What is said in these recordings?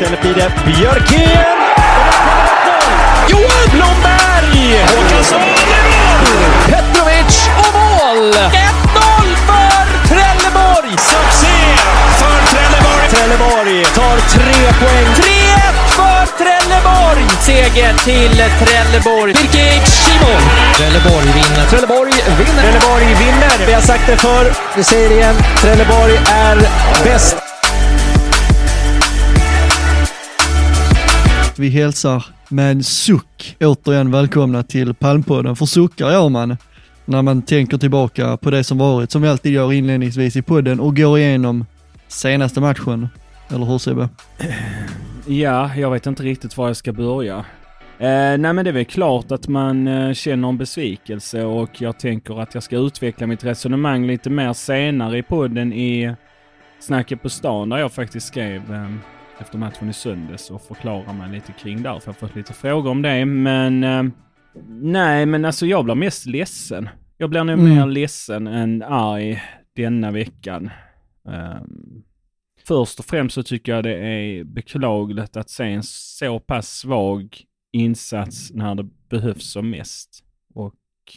Istället blir det Björkén! Johan Blomberg! Håkansson Petrovic och mål! 1-0 för Trelleborg! Succé för Trelleborg! Trelleborg tar tre poäng. 3-1 för Trelleborg! Seger till Trelleborg. Birgit Simon. Trelleborg vinner. Trelleborg vinner. Trelleborg vinner. Vi har sagt det förr, vi säger det igen. Trelleborg är bäst. Vi hälsar med en suck återigen välkomna till Palmpodden. För suckar gör man när man tänker tillbaka på det som varit, som vi alltid gör inledningsvis i podden och går igenom senaste matchen. Eller hur Sebbe? Ja, jag vet inte riktigt var jag ska börja. Eh, nej men det är väl klart att man eh, känner en besvikelse och jag tänker att jag ska utveckla mitt resonemang lite mer senare i podden i Snacket på stan där jag faktiskt skrev eh, efter matchen i söndags och förklara mig lite kring där. För jag har fått lite frågor om det. Men eh, nej, men alltså jag blir mest ledsen. Jag blir nog Mm. mer ledsen än arg denna veckan. Ehm, Först och främst så tycker jag det är beklagligt att se en så pass svag insats när det behövs som mest.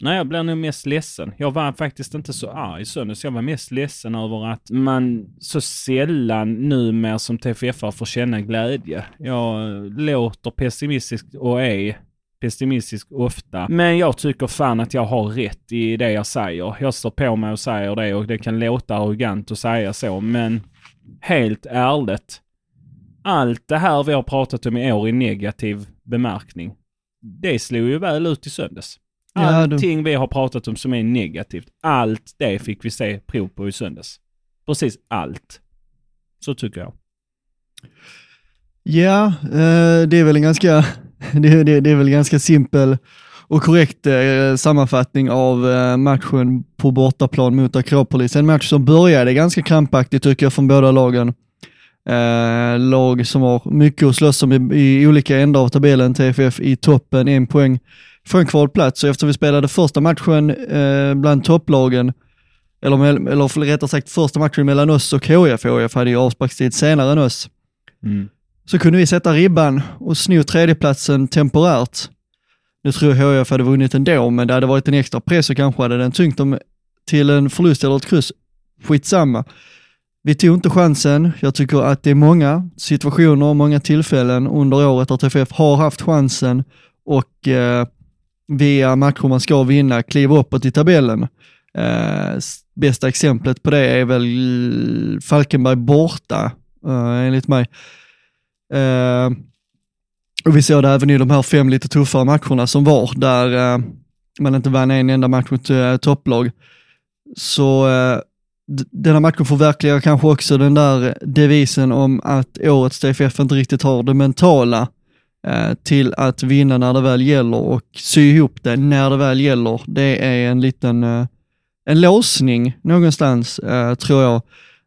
Nej, jag blir nog mest ledsen. Jag var faktiskt inte så arg i söndags. Jag var mest ledsen över att man så sällan numera som TFF får känna glädje. Jag låter pessimistisk och är pessimistisk ofta. Men jag tycker fan att jag har rätt i det jag säger. Jag står på mig och säger det och det kan låta arrogant att säga så, men helt ärligt. Allt det här vi har pratat om i år i negativ bemärkning, det slog ju väl ut i söndags. Ja, du- Allting vi har pratat om som är negativt, allt det fick vi se prov på i söndags. Precis allt. Så tycker jag. Ja, eh, det är väl en ganska, det, det, det är väl en ganska simpel och korrekt eh, sammanfattning av eh, matchen på bortaplan mot Akropolis. En match som började ganska krampaktigt tycker jag från båda lagen. Eh, lag som har mycket att slåss om i, i olika ändar av tabellen, TFF i toppen, en poäng från kvalplats. Så eftersom vi spelade första matchen eh, bland topplagen, eller, eller rättare sagt första matchen mellan oss och HIF, HIF hade ju avsparkstid senare än oss, Mm. så kunde vi sätta ribban och sno tredjeplatsen temporärt. Nu tror jag HIF hade vunnit ändå, men det hade varit en extra press och kanske hade den tyngt dem till en förlust eller ett kryss. Skitsamma. Vi tog inte chansen. Jag tycker att det är många situationer och många tillfällen under året där TFF har haft chansen och eh, via matcher man ska vinna kliva uppåt i tabellen. Eh, bästa exemplet på det är väl Falkenberg borta, eh, enligt mig. Eh, och vi såg det även i de här fem lite tuffare matcherna som var, där eh, man inte vann en enda match mot eh, topplag. Så eh, den här matchen förverkligar kanske också den där devisen om att årets TFF inte riktigt har det mentala eh, Eh, till att vinna när det väl gäller och sy ihop det när det väl gäller. Det är en liten eh, en låsning någonstans, eh, tror jag,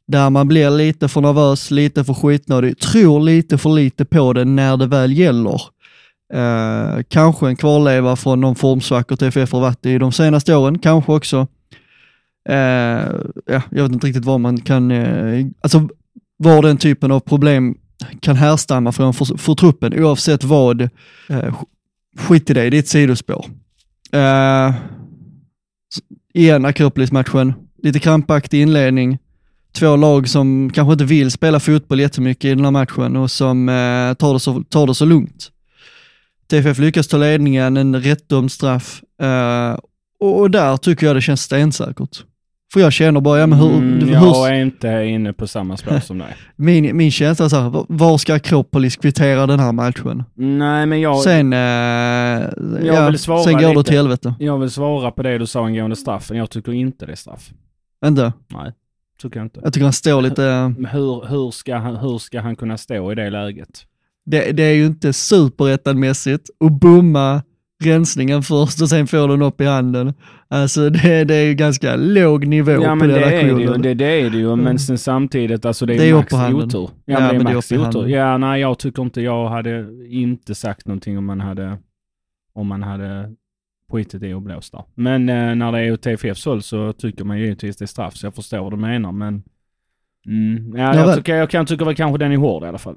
där man blir lite för nervös, lite för skitnödig, tror lite för lite på det när det väl gäller. Kanske en kvarleva från någon formsvackor TFF har varit i de senaste åren, kanske också. Ja, jag vet inte riktigt vad man kan, alltså var den typen av problem kan härstamma från för, för truppen, oavsett vad. Eh, skit i det, det är ett sidospår. Eh, igen, Akropolis-matchen, lite krampaktig inledning, två lag som kanske inte vill spela fotboll jättemycket i den här matchen och som eh, tar, det så, tar det så lugnt. TFF lyckas ta ledningen, en rättdömd straff eh, och, och där tycker jag det känns stensäkert. För jag känner bara, ja men hur, Mm, hur, jag är inte inne på samma spår som dig. min, min känsla är så här, var- ska Akropolis kvittera den här matchen? Nej, men jag, Sen, eh, ja, vill svara sen går det lite. åt helvete. jag vill svara på det du sa angående straffen. Jag tycker inte det är straff. Inte? Nej, tycker jag inte. Jag tycker han står lite, Hur, hur, ska han, hur ska han kunna stå i det läget? det, det är ju inte superettanmässigt att bomma rensningen först och sen får den upp i handen. Alltså det, det är ju ganska låg nivå Ja på det är det ju, det, det är det ju, Mm. men sen samtidigt, alltså det är, Det är max otur. Ja, Ja, men det är max otur. Ja, nej jag tycker inte jag hade inte sagt någonting om man hade, om man hade skitit i och blåst där. Men eh, när det är åt TFFs håll så tycker man givetvis det är straff, så jag förstår vad du menar, men mm, ja, Ja, jag, tycker, jag kan tycka väl kanske den är hård i alla fall.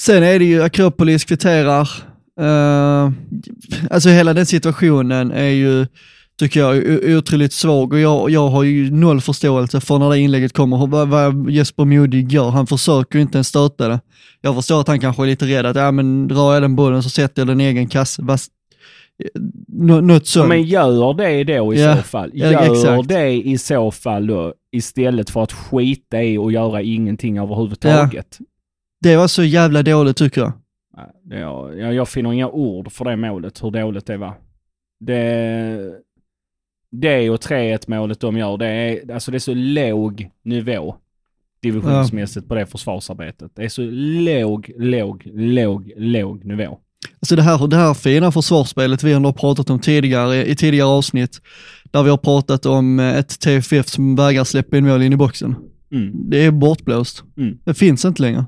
Sen är det ju Akropolis kvitterar. Uh, alltså hela den situationen är ju, tycker jag, otroligt svag och jag, jag har ju noll förståelse för när det inlägget kommer, vad, vad Jesper Modig gör. Han försöker ju inte ens stöta det. Jag förstår att han kanske är lite rädd att, ja men drar jag den bollen så sätter jag den i egen kasse. Eh, nå- Något sånt. Men gör det då i Ja, så fall. Gör exakt. det i så fall då istället för att skita i och göra ingenting överhuvudtaget. Det var så jävla dåligt tycker jag. Ja. Jag, jag finner inga ord för det målet, hur dåligt det var. Det, det och 3-1 målet de gör, det är, alltså det är så låg nivå divisionsmässigt på det försvarsarbetet. Det är så låg, låg, låg, låg nivå. Alltså det här, det här fina försvarsspelet vi ändå har pratat om tidigare, i tidigare avsnitt, där vi har pratat om eh, ett TFF som vägrar släppa in mål in i boxen. Mm. Det är bortblåst. Mm. Det finns inte längre.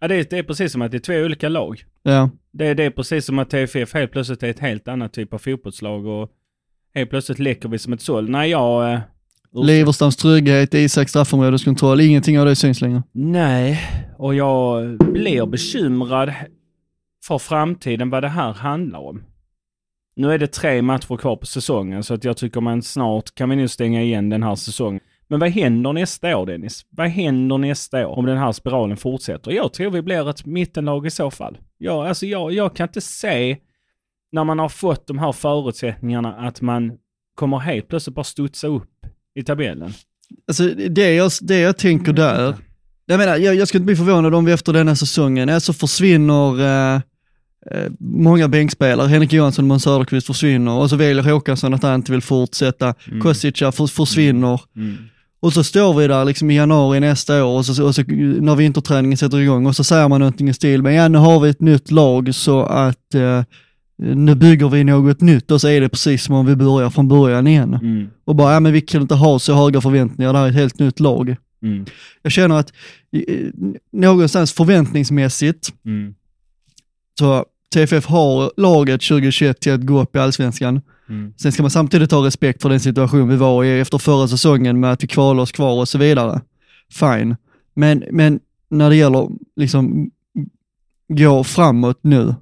Ja, det, är, det är precis som att det är två olika lag. Ja, Det, det är precis som att TFF helt plötsligt är ett helt annat typ av fotbollslag och helt plötsligt leker vi som ett såll. Nej, jag... Eh, Leverstams trygghet, Isaks straffområdeskontroll, ingenting av det syns längre. Nej, och jag blir bekymrad för framtiden vad det här handlar om. Nu är det tre matcher kvar på säsongen så att jag tycker man snart kan vi nu stänga igen den här säsongen. Men vad händer nästa år Dennis? Vad händer nästa år om den här spiralen fortsätter? Jag tror vi blir ett mittenlag i så fall. Jag, alltså jag, jag kan inte se när man har fått de här förutsättningarna att man kommer helt plötsligt bara studsa upp i tabellen. Alltså det jag, det jag tänker där, jag menar, jag, jag skulle inte bli förvånad om vi efter denna säsongen, alltså försvinner eh, eh, många bänkspelare, Henrik Johansson och Måns Söderqvist försvinner och så väljer Håkansson att han inte vill fortsätta, Mm. Kostica för, försvinner. Mm. Och så står vi där liksom i januari nästa år och så, och så när vinterträningen sätter igång och så säger man någonting i stil med ja nu har vi ett nytt lag så att eh, nu bygger vi något nytt och så är det precis som om vi börjar från början igen. Mm. Och bara ja men vi kan inte ha så höga förväntningar, det här är ett helt nytt lag. Mm. Jag känner att någonstans förväntningsmässigt Mm. så TFF har laget 2021 till att gå upp i allsvenskan. Mm. Sen ska man samtidigt ha respekt för den situation vi var i efter förra säsongen med att vi kvalade oss kvar och så vidare. Fine. Men, men när det gäller liksom gå framåt nu,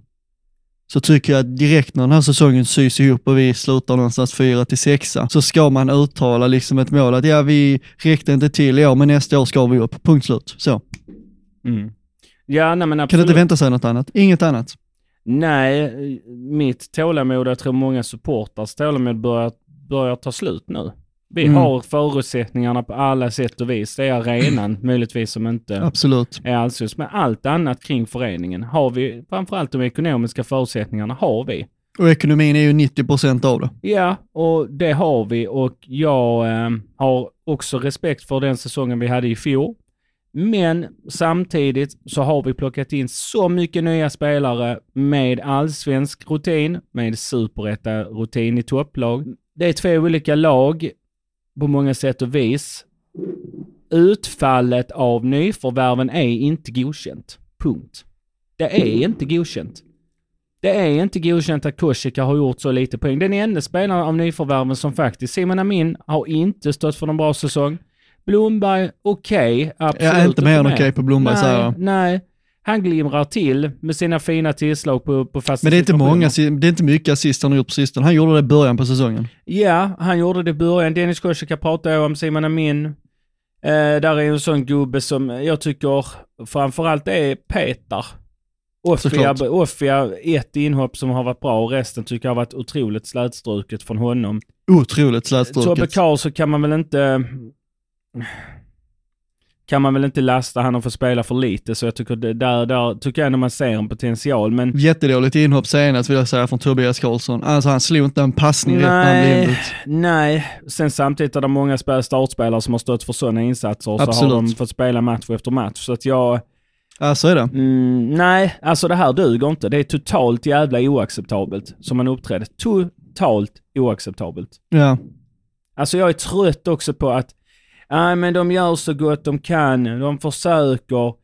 så tycker jag att direkt när den här säsongen sys ihop och vi slutar någonstans 4 till 6 så ska man uttala liksom ett mål att ja, vi räckte inte till i år, men nästa år ska vi upp. Punkt slut. Så. Mm. Ja, nej men Kan absolut. inte vänta sig något annat? Inget annat. Nej, mitt tålamod, jag tror många supportars tålamod börjar, börjar ta slut nu. Vi Mm. har förutsättningarna på alla sätt och vis. Det är arenan möjligtvis som inte Absolut. är allsvensk. Men allt annat kring föreningen har vi, framförallt de ekonomiska förutsättningarna har vi. Och ekonomin är ju 90% av det. Ja, och det har vi och jag eh, har också respekt för den säsongen vi hade i fjol. Men samtidigt så har vi plockat in så mycket nya spelare med allsvensk rutin, med superetta-rutin i topplag. Det är två olika lag på många sätt och vis. Utfallet av nyförvärven är inte godkänt. Punkt. Det är inte godkänt. Det är inte godkänt att Koshika har gjort så lite poäng. Den enda spelaren av nyförvärven som faktiskt, Simon Amin, har inte stått för någon bra säsong. Blomberg, okej, absolut. Jag är inte mer än okej på Blomberg säger Nej, jag. nej. Han glimrar till med sina fina tillslag på, på fasta Men det är inte många, det är inte mycket assist han har gjort på sistone. Han gjorde det i början på säsongen. Ja, han gjorde det i början. Dennis Koshika pratade jag om, Simon Amin. Eh, där är en sån gubbe som jag tycker framförallt är Petar. Offia. Offia, ett inhopp som har varit bra och resten tycker jag har varit otroligt slätstruket från honom. Otroligt Tobbe slätstruket. Karl så kan man väl inte... Kan man väl inte lasta han och få spela för lite så jag tycker det, där, där tycker jag ändå man ser en potential men Jättedåligt inhopp senast vill jag säga från Tobias Karlsson. Alltså han slog inte en passning rätt när han blev Nej, nej. Sen samtidigt är det många spel- startspelare som har stått för sådana insatser och så har Absolut. de fått spela match efter match. Så att jag, Ja, så är det. mm, nej, alltså det här duger inte. Det är totalt jävla oacceptabelt som man uppträdde. Totalt oacceptabelt. Ja. Alltså jag är trött också på att, nej men de gör så gott de kan, de försöker.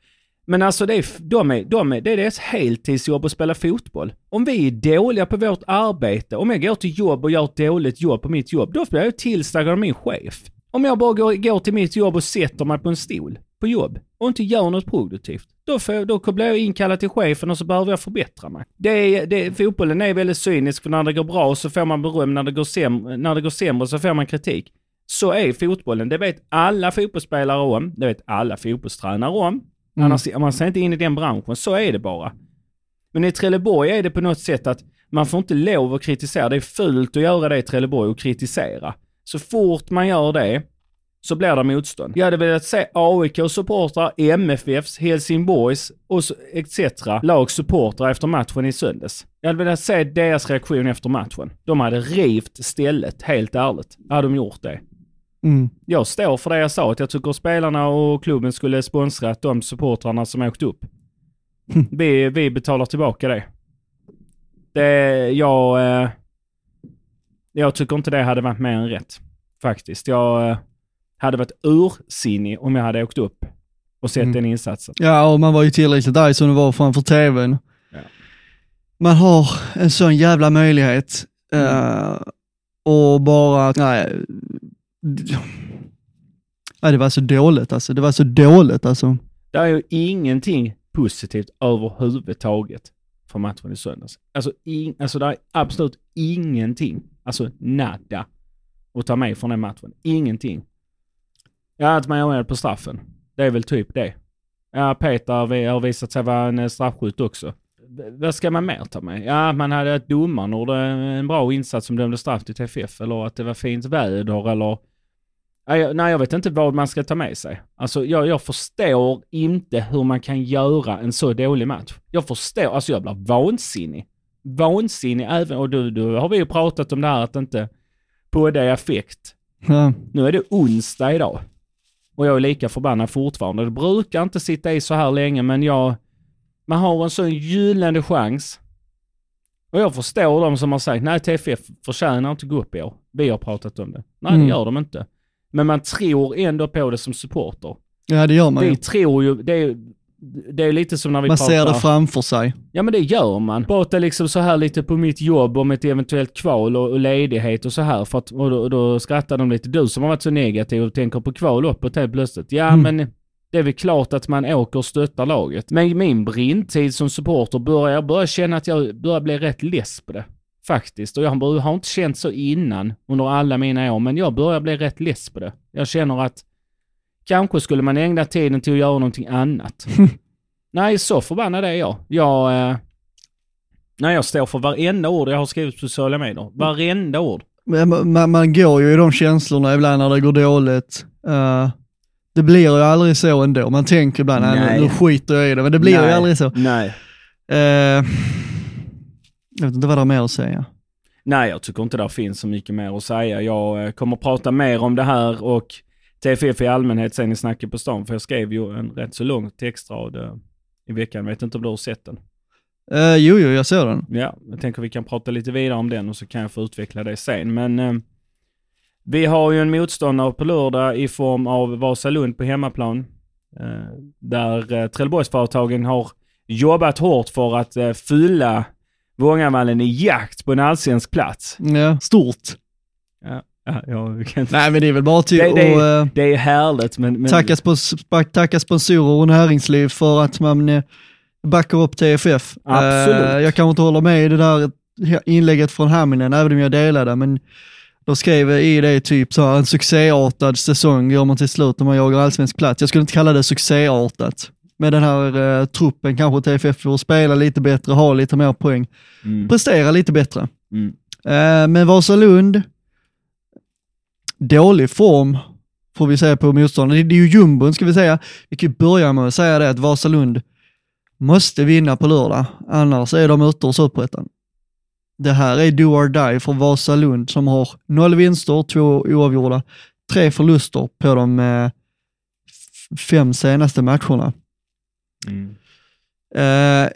Men alltså det är, de är, de är, det är deras heltidsjobb att spela fotboll. Om vi är dåliga på vårt arbete, om jag går till jobb och gör ett dåligt jobb på mitt jobb, då blir jag tillsagd av min chef. Om jag bara går, går till mitt jobb och sätter mig på en stol. på jobb och inte gör något produktivt, då, får, då blir jag inkallad till chefen och så behöver jag förbättra mig. Det är, det, fotbollen är väldigt cynisk, för när det går bra så får man beröm, när det går, sämre, när det går sämre så får man kritik. Så är fotbollen, det vet alla fotbollsspelare om, det vet alla fotbollstränare om. Mm. Annars, man ser inte in i den branschen, så är det bara. Men i Trelleborg är det på något sätt att man får inte lov att kritisera. Det är fult att göra det i Trelleborg och kritisera. Så fort man gör det så blir det motstånd. Jag hade velat se AIK-supportrar, MFFs, Helsingborgs och etc. lagsupportrar efter matchen i söndags. Jag hade velat se deras reaktion efter matchen. De hade rivt stället, helt ärligt. Hade de gjort det. Mm. Jag står för det jag sa, att jag tycker spelarna och klubben skulle sponsrat de supportrarna som åkt upp. Vi, vi betalar tillbaka det. Det, jag... Eh, jag tycker inte det hade varit mer än rätt. Faktiskt. Jag eh, hade varit ursinnig om jag hade åkt upp och sett mm. den insatsen. Ja, och man var ju tillräckligt arg som det var framför tvn. Ja. Man har en sån jävla möjlighet. Mm. Uh, och bara, nej. Ja, det var så dåligt alltså. Det var så dåligt alltså. Det är ju ingenting positivt överhuvudtaget för matchen i söndags. Alltså, in, alltså det är absolut ingenting, alltså nada, att ta med från den matchen. Ingenting. Ja, att man gör mål på straffen. Det är väl typ det. Ja, Peter har visat sig vara en eh, straffskytt också. Vad ska man mer ta med? Ja, man hade att domaren gjorde en bra insats som dömde straff till TFF eller att det var fint väder eller Nej, jag vet inte vad man ska ta med sig. Alltså, jag, jag förstår inte hur man kan göra en så dålig match. Jag förstår, alltså jag blir vansinnig. Vansinnig även, och du, du har vi ju pratat om det här att inte på det affekt. Ja. Nu är det onsdag idag. Och jag är lika förbannad fortfarande. Det brukar inte sitta i så här länge, men jag... Man har en sån gyllene chans. Och jag förstår de som har sagt, nej TFF förtjänar inte gå upp i år. Vi har pratat om det. Nej, mm. det gör de inte. Men man tror ändå på det som supporter. Ja, det gör man Vi ju. tror ju, det är, det är lite som när vi man pratar... Man ser det framför sig. Ja men det gör man. Pratar liksom så här lite på mitt jobb om ett eventuellt kval och, och ledighet och så här. För att, och då, och då skrattar de lite. Du som har varit så negativ och tänker på kval uppåt helt plötsligt. Ja mm. men det är väl klart att man åker och stöttar laget. Men min brintid som supporter börjar, jag börjar känna att jag börjar bli rätt less på det. Faktiskt. Och jag har inte känt så innan under alla mina år, men jag börjar bli rätt less på det. Jag känner att kanske skulle man ägna tiden till att göra någonting annat. Nej, så förbannad är jag. Jag... Eh, nej, jag står för varenda ord jag har skrivit på sociala medier. Varenda ord. Man, man, man går ju i de känslorna ibland när det går dåligt. Uh, det blir ju aldrig så ändå. Man tänker ibland, nej. nu skiter jag i det, men det blir nej. ju aldrig så. Nej. Uh, jag vet inte vad det är mer att säga. Nej, jag tycker inte det finns så mycket mer att säga. Jag eh, kommer prata mer om det här och TFF i allmänhet sen i Snacket på stan, för jag skrev ju en rätt så lång textrad i veckan. Jag vet inte om du har sett den? Uh, jo, jo, jag ser den. Ja, jag tänker vi kan prata lite vidare om den och så kan jag få utveckla det sen. Men uh, vi har ju en motståndare på lördag i form av Vasalund på hemmaplan. Uh, där uh, Trelleborgsföretagen har jobbat hårt för att uh, fylla Vångavallen i jakt på en allsvensk plats. Ja, stort. Ja. Ja, inte... Nej men det är väl bara till det, det, är, det är härligt men... men... Tacka, spons tacka sponsorer och näringsliv för att man eh, backar upp TFF. Absolut. Uh, jag kan inte hålla med i det där inlägget från Haminen, även om jag delar det, men de skrev i det typ så här, en succéartad säsong gör man till slut om man jagar allsvensk plats. Jag skulle inte kalla det succéartat med den här eh, truppen kanske TFF får spela lite bättre, ha lite mer poäng, mm. prestera lite bättre. Mm. Eh, men Vasalund, dålig form får vi säga på motståndaren. Det är ju jumbon ska vi säga. Vi kan ju börja med att säga det att Vasalund måste vinna på lördag, annars är de ute ur Superettan. Det här är do or die för Vasalund som har noll vinster, två oavgjorda, tre förluster på de eh, fem senaste matcherna. Mm. Uh,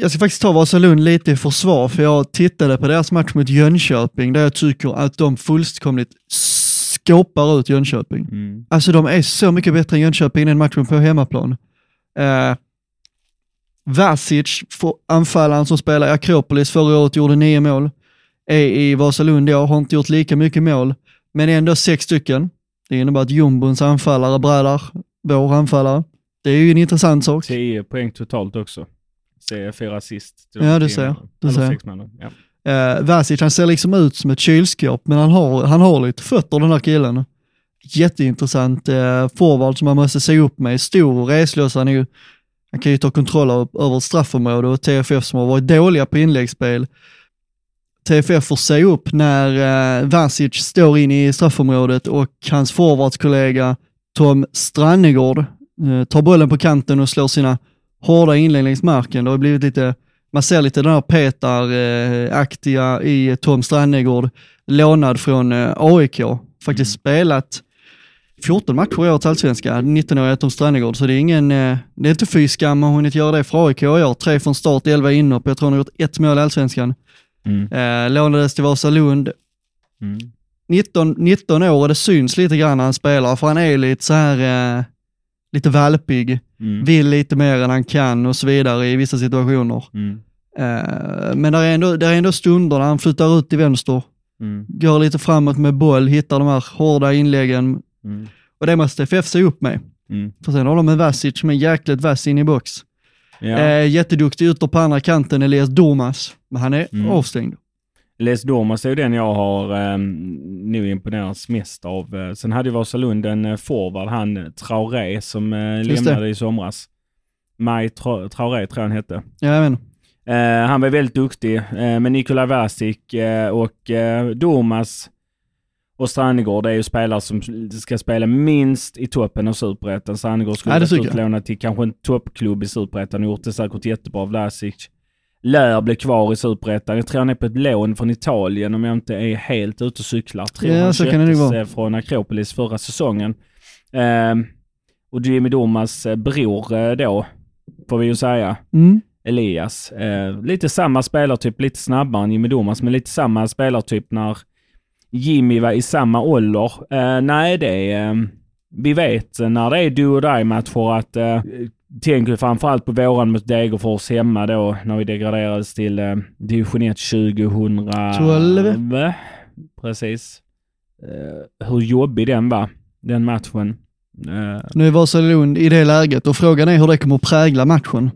jag ska faktiskt ta Vasalund lite i försvar, för jag tittade på deras match mot Jönköping, där jag tycker att de fullkomligt skåpar ut Jönköping. Mm. Alltså de är så mycket bättre än Jönköping i den matchen på hemmaplan. Uh, Vasic, anfallaren som spelar i Akropolis förra året, gjorde nio mål. Är i Vasalund i år, har inte gjort lika mycket mål, men ändå sex stycken. Det innebär att jumbons anfallare brädar vår anfallare. Det är ju en intressant sak. 10 poäng totalt också. Se fyra assist. Ja, du ser. Du ser. Ja. Eh, Vasic, han ser liksom ut som ett kylskåp, men han har, han har lite fötter den här killen. Jätteintressant eh, forward som man måste se upp med. Stor och reslös. Han, är ju, han kan ju ta kontroll över straffområde och TFF som har varit dåliga på inläggsspel. TFF får se upp när eh, Vasic står in i straffområdet och hans forwardskollega Tom Strannegård tar bollen på kanten och slår sina hårda inlägg längs marken. Det har blivit lite man ser lite den här Petar-aktiga i Tom Strannegård, lånad från eh, AIK. Faktiskt spelat 14 matcher i årets allsvenska, 19-åriga Tom Strannegård, så det är ingen, eh, det är inte fy skam att hunnit göra det för AIK i år. Tre från start, 11 inhopp, jag tror han har gjort ett mål i allsvenskan. Mm. Eh, lånades till Vasalund, Mm. 19, 19 år och det syns lite grann när han spelar, för han är lite så här, eh, lite valpig, Mm. vill lite mer än han kan och så vidare i vissa situationer. Mm. Eh, men det är, ändå, det är ändå stunder när han flyttar ut till vänster, Mm. går lite framåt med boll, hittar de här hårda inläggen Mm. och det måste FF se upp med. Mm. För sen har de en Vasic som är jäkligt vass in i box. Ja. Eh, jätteduktig ute på andra kanten, Elias Domas, men han är Mm. avstängd. Les Dormas är ju den jag har um, nu imponerats mest av. Eh, Sen hade ju Vasalund en uh, forward, han eh, Traoré, som det. lämnade i somras. Maj Tra- Traoré tror jag han hette. Ja, inte. Eh, han var väldigt duktig, uh, men Nikola Vasic eh, och uh, Dormas och Strannegård är ju spelare som ska spela minst i toppen av Superettan. Strannegård skulle Ja, varit tycker jag. utlånad till kanske en toppklubb i Superettan och gjort det säkert jättebra. Vlasic lär bli kvar i Superettan. Jag tror han är på ett lån från Italien om jag inte är helt ute och cyklar. Tror Ja, han så kan det vara. eh, från Akropolis förra säsongen. Ehm, och Jimmy Domas eh, bror eh, då, får vi ju säga. Mm. Elias. Eh, lite samma spelartyp, lite snabbare än Jimmy Domas, men lite samma spelartyp när Jimmy var i samma ålder. Eh, nej, det är... Eh, vi vet när det är do or die matcher att eh, tänker framförallt på våran mot Degerfors hemma då när vi degraderades till eh, division 1 2012. Precis. Eh, hur jobbig den var, den matchen. Eh, Nu är Vasalund i det läget och frågan är hur det kommer att prägla matchen.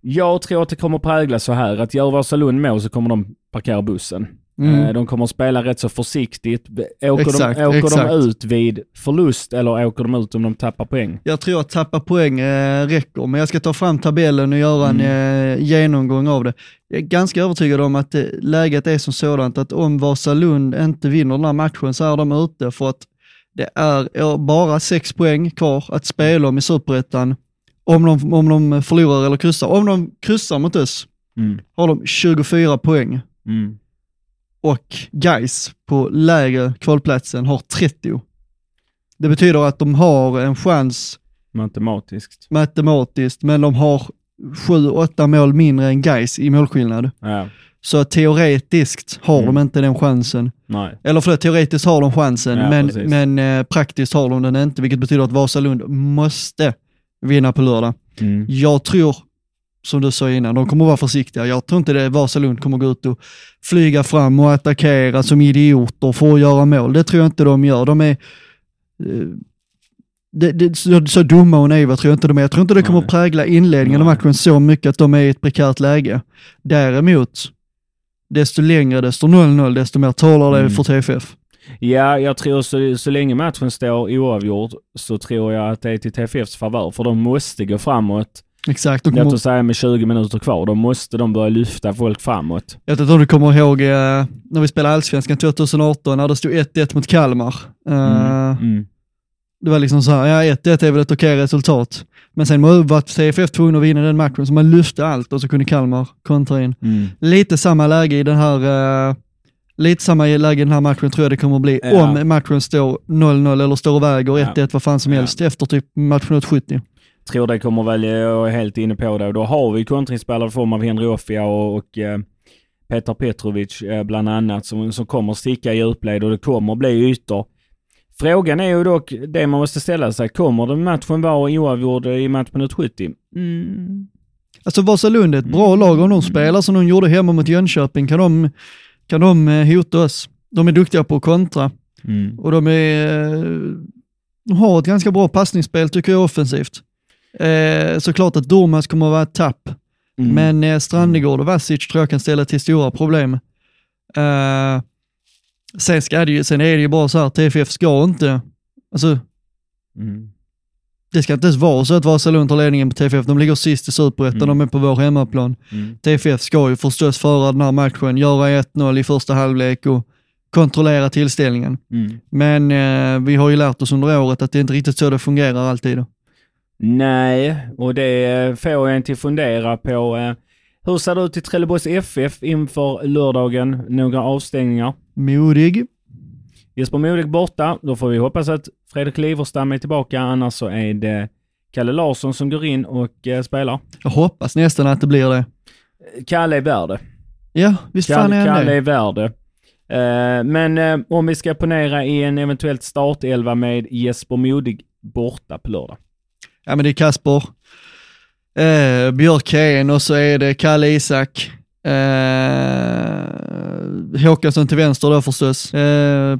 Jag tror att det kommer prägla så här att gör Vasalund mål så kommer de parkera bussen. Mm. Eh, De kommer att spela rätt så försiktigt. Åker, Exakt, de, åker exakt. de ut vid förlust eller åker de ut om de tappar poäng? Jag tror att tappa poäng eh, räcker, men jag ska ta fram tabellen och göra en eh, genomgång av det. Jag är ganska övertygad om att eh, läget är som sådant att om Vasalund inte vinner den här matchen så är de ute för att det är bara sex poäng kvar att spela om i Superettan om de, om de förlorar eller kryssar. Om de kryssar mot oss Mm. har de 24 poäng Mm. Och Geis på lägre kvalplatsen har 30. Det betyder att de har en chans Matematiskt. matematiskt, men de har 7-8 mål mindre än Geis i målskillnad. Ja. Så teoretiskt har Mm. de inte den chansen. Nej. Eller förlåt, teoretiskt har de chansen, Ja, men, precis. men eh, praktiskt har de den inte, vilket betyder att Vasalund måste vinna på lördag. Mm. Jag tror, som du sa innan, de kommer att vara försiktiga. Jag tror inte det Vasalund kommer gå ut och flyga fram och attackera som idioter för att göra mål. Det tror jag inte de gör. De är eh, det, det, så, så dumma och naiva tror jag inte de är. Jag tror inte det kommer Nej. prägla inledningen av Nej. matchen så mycket att de är i ett prekärt läge. Däremot, desto längre, desto 0-0, desto mer talar det Mm. för TFF. Ja, jag tror så, så länge matchen står oavgjord så tror jag att det är till TFFs favör. För de måste gå framåt. Exakt. Låt oss säga med 20 minuter kvar. Då måste de börja lyfta folk framåt. jag vet inte om du kommer ihåg eh, när vi spelade Allsvenskan 2018 när det stod 1-1 mot Kalmar. Eh, Mm. Mm. Det var liksom så här, ja 1-1 är väl ett okej resultat. Men sen var TFF tvungna att vinna den matchen, så man lyfte allt och så kunde Kalmar kontra in. Mm. Lite samma läge i den här, eh, lite samma läge i den här matchen tror jag det kommer att bli Ja. om matchen står 0-0 eller står och väger Ja. 1-1 vad fan som Ja. helst efter typ matchminut 70. Tror det kommer väl, jag är helt inne på det. Och då har vi kontringsspelare i form av Henry Offia och, och eh, Petar Petrovic eh, bland annat som, som kommer sticka i djupled och det kommer bli ytor. Frågan är ju dock det man måste ställa sig. Kommer den matchen vara oavgjord i matchminut 70? Mm. Alltså Vasalund är ett bra lag om de spelar som de gjorde hemma mot Jönköping kan de, kan de eh, hota oss. De är duktiga på att kontra Mm. och de är, eh, har ett ganska bra passningsspel tycker jag offensivt. Eh, såklart att Durmaz kommer att vara ett tapp, Mm. men eh, Strandegård och Vasic tror jag kan ställa till stora problem. Eh, sen, ska det ju, sen är det ju bara så här, TFF ska inte, alltså Mm. det ska inte ens vara så att Vasalund tar ledningen på TFF. De ligger sist i superettan, Mm. de är på vår hemmaplan. Mm. TFF ska ju förstås föra den här matchen, göra 1-0 i första halvlek och kontrollera tillställningen. Mm. Men eh, vi har ju lärt oss under året att det inte riktigt så det fungerar alltid. Nej, och det får en till fundera på eh, hur ser det ut i Trelleborgs FF inför lördagen? Några avstängningar. Modig. Jesper Modig borta. Då får vi hoppas att Fredrik Liverstam är tillbaka. Annars så är det Kalle Larsson som går in och eh, spelar. Jag hoppas nästan att det blir det. Kalle är värd. Ja, visst fan Kalle, är han Kalle det. är värd. Eh, men om vi ska ponera i en eventuellt startelva med Jesper Modig borta på lördag. Ja men det är Kasper, eh, Björkén och så är det Kalle Isak, eh, Håkansson till vänster då förstås. Eh,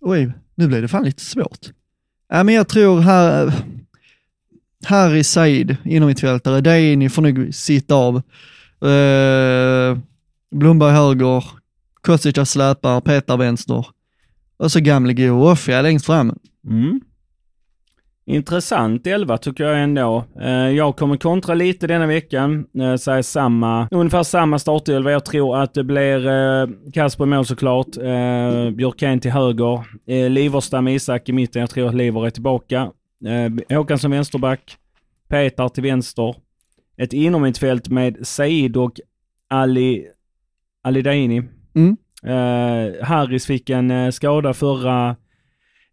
oj, nu blev det fan lite svårt. Ja men jag tror här, Harry Said, inomhittfältare, ni får nog sitta av. Eh, Blomberg höger, Kostica släpar, Petar vänster. Och så gamle och Offia längst fram. Mm. Intressant elva tycker jag ändå. Eh, jag kommer kontra lite denna veckan. Eh, säga samma, ungefär samma startelva. Jag tror att det blir eh, Kasper i mål såklart. Björkén till höger. Liverstam Isak i mitten. Jag tror att Liver är tillbaka. Eh, Håkansson vänsterback. Petar till vänster. Ett inomhittfält med Said och Ali, Ali Daini. Mm. Harris fick en skada förra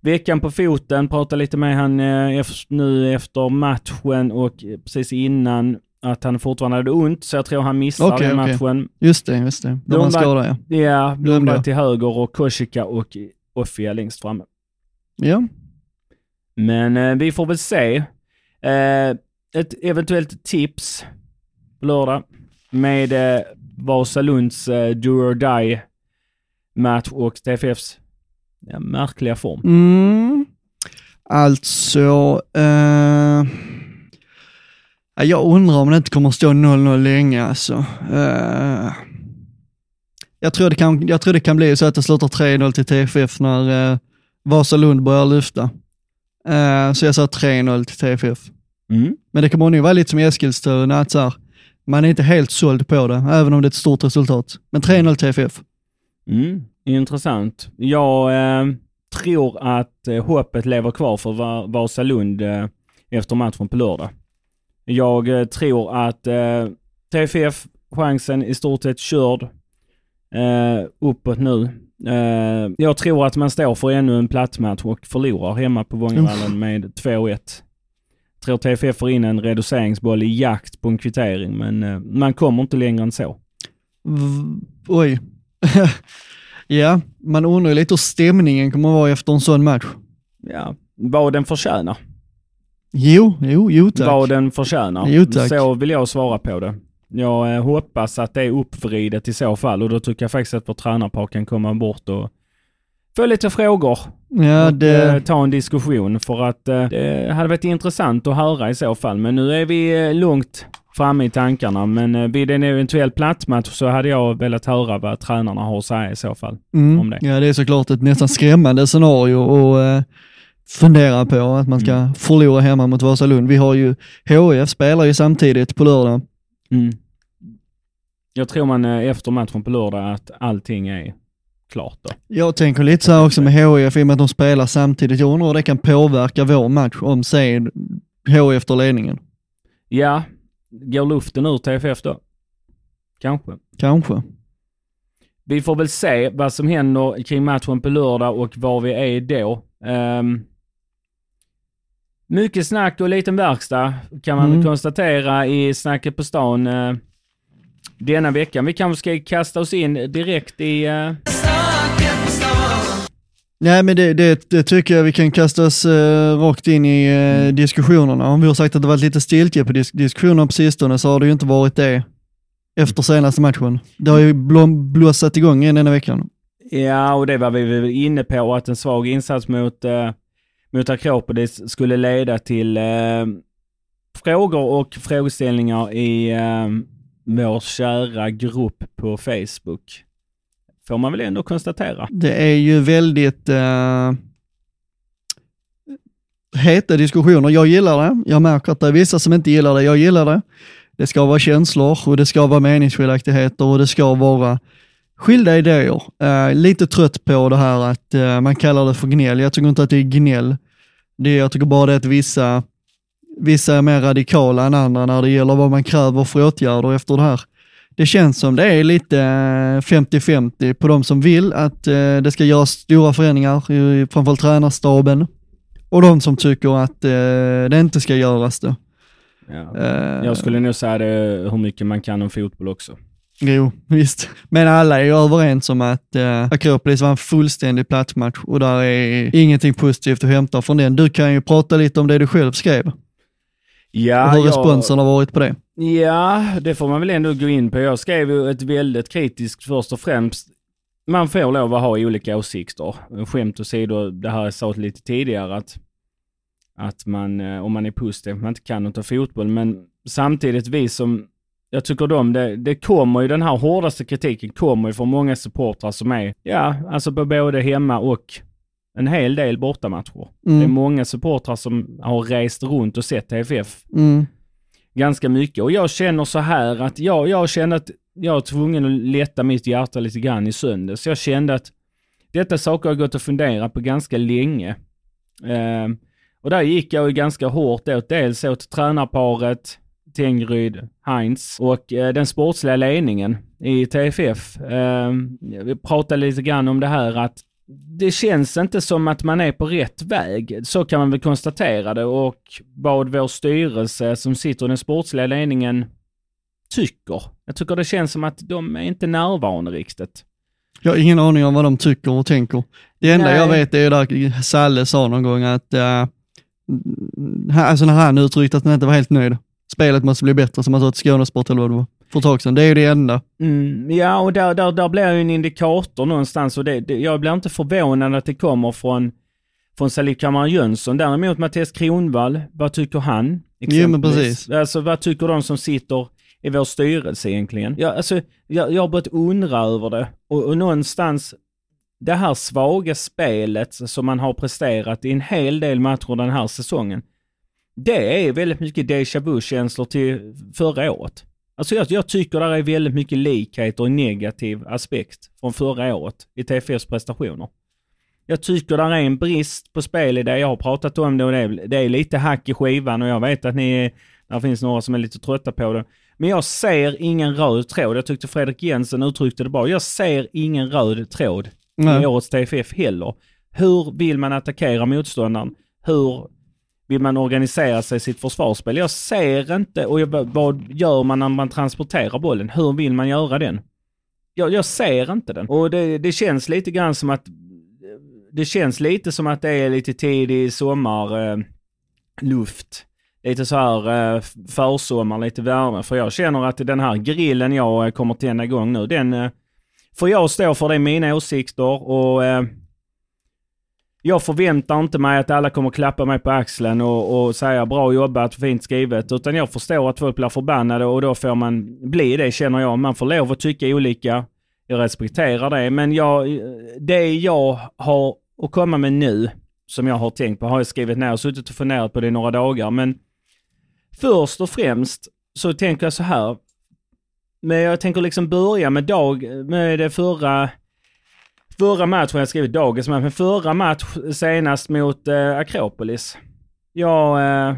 veckan på foten. Pratade lite med han eh, nu efter matchen och precis innan att han fortfarande hade ont. Så jag tror han missar Okej, den matchen. Just det, just det. De Blomberg- skadade ja. Ja, Blomberg till höger och Koshika och Offia längst framme. Ja, Men eh, vi får väl se. Eh, ett eventuellt tips på lördag med eh, Vasalunds eh, Do or Die match och TFFs ja, märkliga form. Mm. Alltså, eh, ja, jag undrar om det inte kommer att stå 0-0 länge alltså. Eh, jag, tror det kan, jag tror det kan bli så att det slutar 3-0 till TFF när eh, Vasalund börjar lyfta. Eh, så jag sa 3-0 till TFF. Mm. Men det kommer nog vara lite som i Eskilstuna, att så här, man är inte helt såld på det, även om det är ett stort resultat. Men 3-0 TFF. Mm. Intressant. Jag eh, tror att eh, hoppet lever kvar för Va- Vasalund eh, efter matchen på lördag. Jag eh, tror att eh, TFF, chansen i stort sett körd eh, uppåt nu. Eh, jag tror att man står för ännu en plattmatch och förlorar hemma på Vångavallen med 2-1. Jag tror TFF får in en reduceringsboll i jakt på en kvittering, men eh, man kommer inte längre än så. V- oj. ja, man undrar ju lite hur stämningen kommer att vara efter en sån match. Ja, vad den förtjänar. Jo, jo, jo tack. vad den förtjänar. Jo, tack. Så vill jag svara på det. Jag eh, hoppas att det är uppvridet i så fall och då tycker jag faktiskt att vår tränarpar kan komma bort och få lite frågor Ja, och eh, det, ta en diskussion för att eh, det hade varit intressant att höra i så fall. Men nu är vi eh, långt framme i tankarna men eh, vid en eventuell plattmatch så hade jag velat höra vad tränarna har att säga i så fall. mm, om det. ja, det är såklart ett nästan skrämmande scenario att eh, fundera på, att man ska Mm. förlora hemma mot Vasalund. Vi har ju, HIF spelar ju samtidigt på lördag. Mm. Jag tror man eh, efter matchen på lördag att allting är klart då. Jag tänker lite så här också med HIF, i och med att de spelar samtidigt. Jag undrar hur det kan påverka vår match om, säg, HIF tar ledningen. Ja, går luften ur TFF då? Kanske. Kanske. Vi får väl se vad som händer kring matchen på lördag och var vi är då. Ehm, mycket snack och liten verkstad kan man Mm. konstatera i snacket på stan uh, denna veckan. Vi kanske ska kasta oss in direkt i... eh, Nej men det, det, det tycker jag vi kan kasta oss eh, rakt in i eh, diskussionerna. Om vi har sagt att det varit lite stiltje på disk diskussionerna på sistone så har det ju inte varit det efter senaste matchen. Det har ju blom, blåsat igång igen denna veckan. Ja, och det var vi väl inne på, att en svag insats mot, eh, mot Akropolis skulle leda till eh, frågor och frågeställningar i eh, vår kära grupp på Facebook. Får man väl ändå konstatera. Det är ju väldigt uh, heta diskussioner. Jag gillar det. Jag märker att det är vissa som inte gillar det. Jag gillar det. Det ska vara känslor och det ska vara meningsskiljaktigheter och det ska vara skilda idéer. Uh, lite trött på det här att uh, man kallar det för gnäll. Jag tycker inte att det är gnäll. Det, jag tycker bara det är att vissa, vissa är mer radikala än andra när det gäller vad man kräver för åtgärder efter det här. Det känns som det är lite 50-50 på de som vill att uh, det ska göras stora förändringar, framförallt tränarstaben, och de som tycker att det inte ska göras det. Ja. Jag skulle nog säga det hur mycket man kan om fotboll också. Jo, visst. Men alla är ju överens om att uh, Akropolis var en fullständig platsmatch och där är ingenting positivt att hämta från den. Du kan ju prata lite om det du själv skrev. Ja, och hur responsen har varit på det. Ja, det får man väl ändå gå in på. Jag skrev ju ett väldigt kritiskt först och främst. Man får lov att ha olika åsikter. Skämt åsido, det här jag sa lite tidigare att, att man, eh, om man är positiv, man inte kan något av fotboll, men samtidigt vi som jag tycker de, det, det kommer ju, den här hårdaste kritiken kommer ju från många supportrar som är, ja, alltså på både hemma och en hel del bortamatcher. Mm. Det är många supportrar som har rest runt och sett TFF mm. ganska mycket. Och jag känner så här att jag, jag kände att jag var tvungen att lätta mitt hjärta lite grann i söndags. Jag kände att detta saker har gått och funderat på ganska länge. Eh, och där gick jag ju ganska hårt åt, dels åt tränarparet, Tengryd, Heinz och eh, den sportsliga ledningen i TFF. Eh, vi pratade lite grann om det här att det känns inte som att man är på rätt väg. Så kan man väl konstatera det och vad vår styrelse som sitter i den sportsliga ledningen tycker. Jag tycker det känns som att de är inte närvarande riktigt. Jag har ingen aning om vad de tycker och tänker. Det enda Nej. jag vet är där Salle sa någon gång att, uh, alltså när han uttryckte att han inte var helt nöjd spelet måste bli bättre, som man sa till Skånesport eller vad det var för ett tag sedan. Det är ju det enda. Mm, ja, och där, där, där blir ju en indikator någonstans och det, det, jag blir inte förvånad att det kommer från, från Salif Kamara Jönsson. Däremot Mattias Kronvall, vad tycker han? Jo, men precis. Alltså vad tycker de som sitter i vår styrelse egentligen? Jag, alltså, jag, jag har börjat undra över det och, och någonstans det här svaga spelet som man har presterat i en hel del matcher den här säsongen det är väldigt mycket déjà vu-känslor till förra året. Alltså jag, jag tycker det är väldigt mycket likheter och negativ aspekt från förra året i TFFs prestationer. Jag tycker det är en brist på spel i det. Jag har pratat om det och det är, det är lite hack i skivan och jag vet att ni är, där finns några som är lite trötta på det. Men jag ser ingen röd tråd. Jag tyckte Fredrik Jensen uttryckte det bra. Jag ser ingen röd tråd Nej. i årets TFF heller. Hur vill man attackera motståndaren? Hur vill man organisera sig i sitt försvarsspel? Jag ser inte, och jag, vad gör man när man transporterar bollen? Hur vill man göra den? Jag, jag ser inte den. Och det, det, känns lite grann som att det känns lite som att det är lite tidig sommarluft. Eh, luft. lite så här eh, försommar, lite värme. För jag känner att den här grillen jag eh, kommer tända igång nu, den eh, får jag stå för. Det är mina åsikter och eh, jag förväntar inte mig att alla kommer klappa mig på axeln och, och säga bra jobbat, fint skrivet. Utan jag förstår att folk blir förbannade och då får man bli det känner jag. Man får lov att tycka olika. Jag respekterar det. Men jag, det jag har att komma med nu, som jag har tänkt på, har jag skrivit ner och suttit och funderat på det i några dagar. Men först och främst så tänker jag så här. Men jag tänker liksom börja med dag, med det förra Förra matchen, jag skrivit dagens match, men förra match senast mot eh, Akropolis. Jag eh,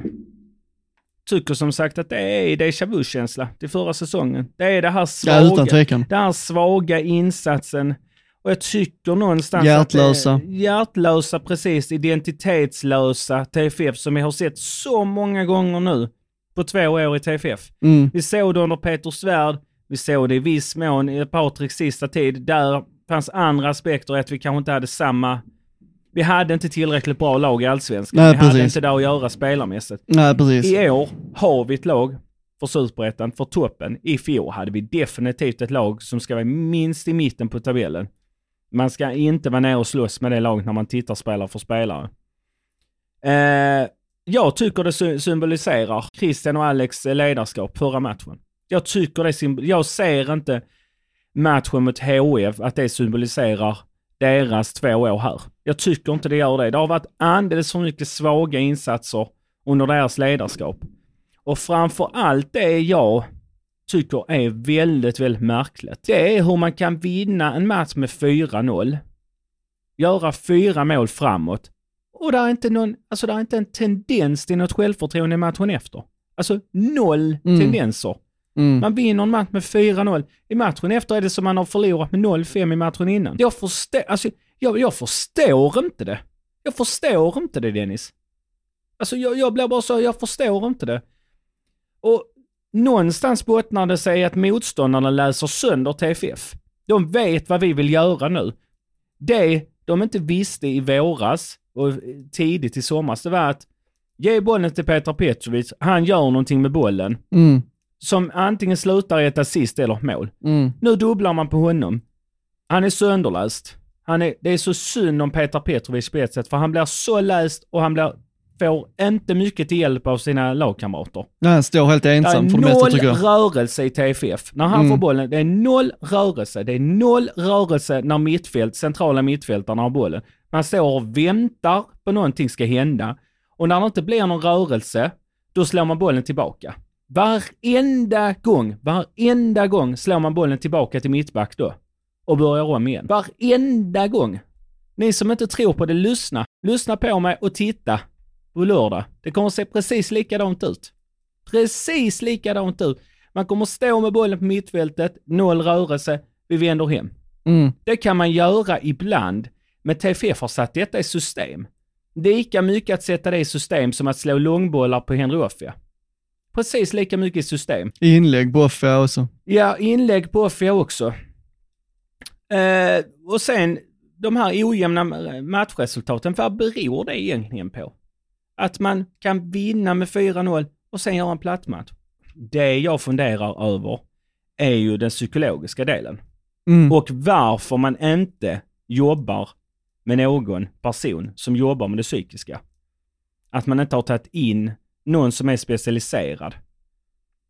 tycker som sagt att det är déjà vu-känsla till förra säsongen. Det är det här svaga, ja, den här svaga insatsen. Och jag tycker någonstans hjärtlösa. att hjärtlösa, precis, identitetslösa TFF som vi har sett så många gånger nu på två år i TFF. Mm. Vi såg det under Peter Svärd, vi såg det i viss mån i Patriks sista tid, där fanns andra aspekter, att vi kanske inte hade samma... Vi hade inte tillräckligt bra lag i Allsvenskan. Nej, vi precis. hade inte det att göra spelarmässigt. Nej, precis. I år har vi ett lag för Superettan, för toppen. I fjol hade vi definitivt ett lag som ska vara minst i mitten på tabellen. Man ska inte vara nere och slåss med det laget när man tittar spelare för spelare. Eh, jag tycker det sy- symboliserar Christian och Alex ledarskap förra matchen. Jag tycker det symbol- Jag ser inte matchen mot HIF att det symboliserar deras två år här. Jag tycker inte det gör det. Det har varit alldeles för mycket svaga insatser under deras ledarskap. Och framför allt det jag tycker är väldigt, väldigt märkligt. Det är hur man kan vinna en match med 4-0, göra fyra mål framåt och det är inte någon, alltså det är inte en tendens till något självförtroende i matchen efter. Alltså noll Mm. tendenser. Mm. Man vinner en match med 4-0. I matchen efter är det som man har förlorat med 0-5 i matchen innan. Jag förstår, alltså, jag, jag förstår inte det. Jag förstår inte det Dennis. Alltså jag, jag blir bara så, jag förstår inte det. Och någonstans bottnar det sig att motståndarna läser sönder TFF. De vet vad vi vill göra nu. Det de inte visste i våras och tidigt i somras, det var att ge bollen till Petar Petrovic, han gör någonting med bollen Mm. Som antingen slutar i ett assist eller mål. Mm. Nu dubblar man på honom. Han är sönderläst. Han är, det är så synd om Petar Petrovic på ett sätt, för han blir så läst och han blir, får inte mycket till hjälp av sina lagkamrater. Nej, han står helt ensam för det mesta noll tycker jag. rörelse i TFF. När han Mm. får bollen, det är noll rörelse. Det är noll rörelse när mittfält, centrala mittfältarna har bollen. Man står och väntar på någonting ska hända. Och när det inte blir någon rörelse, då slår man bollen tillbaka. Varenda gång, varenda gång slår man bollen tillbaka till mittback då. Och börjar om igen. Varenda gång. Ni som inte tror på det, lyssna. Lyssna på mig och titta på lördag. Det kommer se precis likadant ut. Precis likadant ut. Man kommer stå med bollen på mittfältet, noll rörelse, vi vänder hem. Mm. Det kan man göra ibland, men TFF har satt detta i system. Lika mycket att sätta det i system som att slå långbollar på Henry Offia. Precis lika mycket i system. Inlägg, Boffia också. Ja, inlägg på Offia också. Eh, och sen de här ojämna matchresultaten, vad beror det egentligen på? Att man kan vinna med 4-0 och sen göra en platt match. Det jag funderar över är ju den psykologiska delen. Mm. Och varför man inte jobbar med någon person som jobbar med det psykiska. Att man inte har tagit in någon som är specialiserad.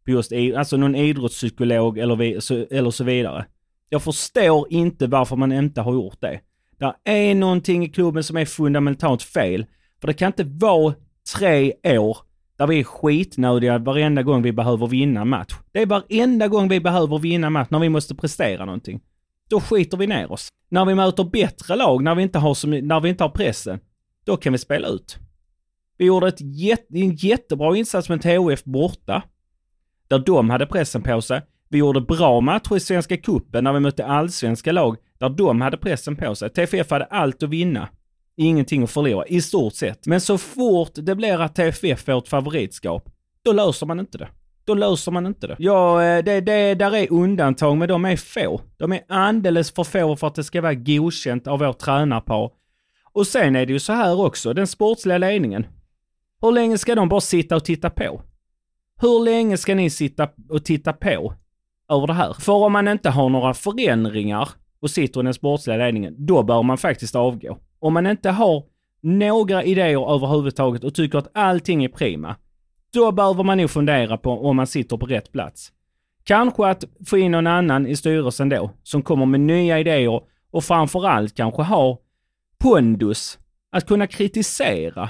På just, alltså någon idrottspsykolog eller, vi, så, eller så vidare. Jag förstår inte varför man inte har gjort det. Det är någonting i klubben som är fundamentalt fel. För det kan inte vara tre år där vi är skitnödiga varenda gång vi behöver vinna en match. Det är varenda gång vi behöver vinna match när vi måste prestera någonting. Då skiter vi ner oss. När vi möter bättre lag, när vi inte har, som, när vi inte har pressen, då kan vi spela ut. Vi gjorde ett jätte, en jättebra insats med THF borta, där de hade pressen på sig. Vi gjorde bra matcher i Svenska Cupen när vi mötte allsvenska lag, där de hade pressen på sig. TFF hade allt att vinna. Ingenting att förlora, i stort sett. Men så fort det blir att TFF får ett favoritskap, då löser man inte det. Då löser man inte det. Ja, eh, det, det där är undantag, men de är få. De är alldeles för få för att det ska vara godkänt av vårt tränarpar. Och sen är det ju så här också, den sportsliga ledningen. Hur länge ska de bara sitta och titta på? Hur länge ska ni sitta och titta på över det här? För om man inte har några förändringar och sitter i den sportsliga ledningen, då bör man faktiskt avgå. Om man inte har några idéer överhuvudtaget och tycker att allting är prima, då behöver man nog fundera på om man sitter på rätt plats. Kanske att få in någon annan i styrelsen då, som kommer med nya idéer och framförallt kanske har pondus att kunna kritisera.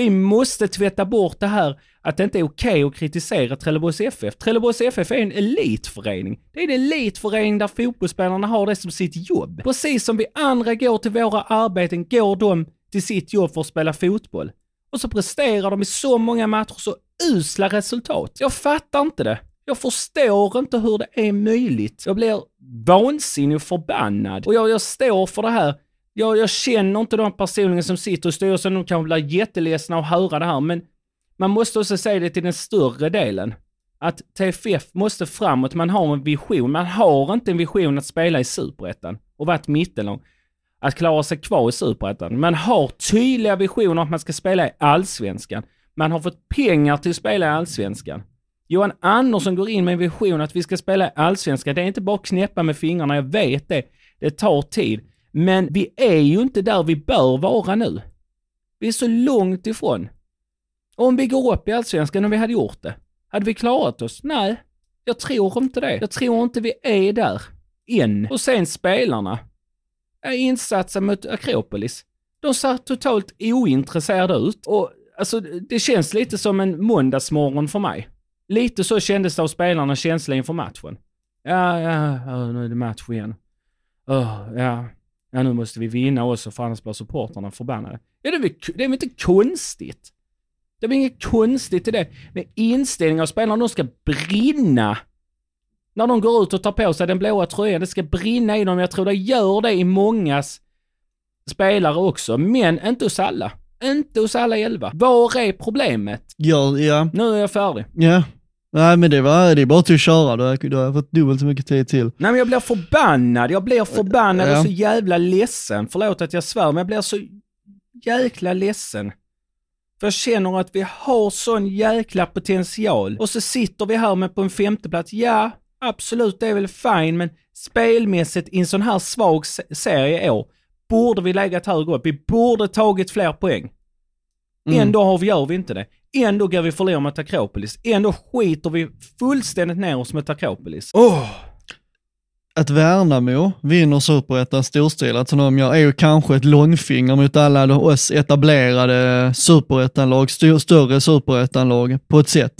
Vi måste tvätta bort det här att det inte är okej att kritisera Trelleborgs FF. Trelleborgs FF är en elitförening. Det är en elitförening där fotbollsspelarna har det som sitt jobb. Precis som vi andra går till våra arbeten, går de till sitt jobb för att spela fotboll. Och så presterar de i så många matcher så usla resultat. Jag fattar inte det. Jag förstår inte hur det är möjligt. Jag blir vansinnig och förbannad. Och jag, jag står för det här. Jag, jag känner inte de personer som sitter i styrelsen. De kan bli jätteledsna att höra det här, men man måste också säga det till den större delen. Att TFF måste framåt. Man har en vision. Man har inte en vision att spela i superettan och vara ett mittenlag. Att klara sig kvar i superettan. Man har tydliga visioner att man ska spela i allsvenskan. Man har fått pengar till att spela i allsvenskan. Johan Andersson går in med en vision att vi ska spela i allsvenskan. Det är inte bara att knäppa med fingrarna, jag vet det. Det tar tid. Men vi är ju inte där vi bör vara nu. Vi är så långt ifrån. Om vi går upp i Allsvenskan och vi hade gjort det, hade vi klarat oss? Nej, jag tror inte det. Jag tror inte vi är där än. Och sen spelarna. Insatsen mot Akropolis. De ser totalt ointresserade ut och alltså det känns lite som en måndagsmorgon för mig. Lite så kändes det av spelarna känsla inför matchen. Ja, ja, ja, nu är det match igen. Oh, ja, ja, nu måste vi vinna också för annars blir supportrarna förbannade. Ja, det är väl, det är väl inte konstigt? Det är väl inget konstigt i det. Med inställning av spelarna, de ska brinna. När de går ut och tar på sig den blåa tröjan, det ska brinna i dem. Jag tror det gör det i mångas spelare också, men inte hos alla. Inte hos alla elva. Var är problemet? Ja, ja. Nu är jag färdig. Ja. Nej men det var, det är bara till att köra, då har, då har jag fått dubbelt så mycket tid till. Nej men jag blir förbannad, jag blir förbannad Ja. och så jävla ledsen. Förlåt att jag svär, men jag blir så jäkla ledsen. För jag känner att vi har sån jäkla potential. Och så sitter vi här med på en femteplats. Ja, absolut det är väl fine, men spelmässigt i en sån här svag se- serie i år borde vi legat högre upp. Vi borde tagit fler poäng. Mm. Ändå har vi, gör vi inte det. Ändå går vi förlora mot Akropolis. Ändå skiter vi fullständigt ner oss mot Akropolis. Åh! Att Värnamo vinner superettan storstilat som de gör är ju kanske ett långfinger mot alla oss etablerade superettanlag, st- större superettanlag på ett sätt.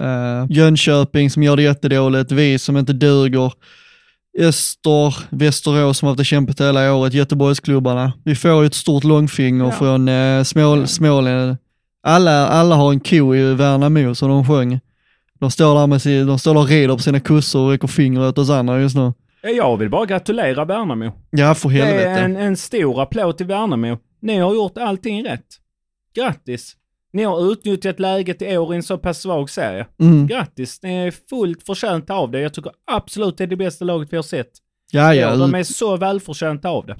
Uh, Jönköping som gör det jättedåligt, vi som inte duger, Öster, Västerås som har haft det kämpigt hela året, Göteborgsklubbarna. Vi får ju ett stort långfinger Ja. från uh, Smål, Ja. Alla, alla har en ko i Värnamo som de sjöng. De står där med sin, de står där och rider på sina kossor och räcker finger åt oss andra just nu. Jag vill bara gratulera Värnamo. Ja, för Det helvete. är en, en stor applåd till Värnamo. Ni har gjort allting rätt. Grattis! Ni har utnyttjat läget i år i en så pass svag serie. Mm. Grattis! Ni är fullt förtjänta av det. Jag tycker absolut det är det bästa laget vi har sett. Ja, Ja, de är så välförtjänta av det.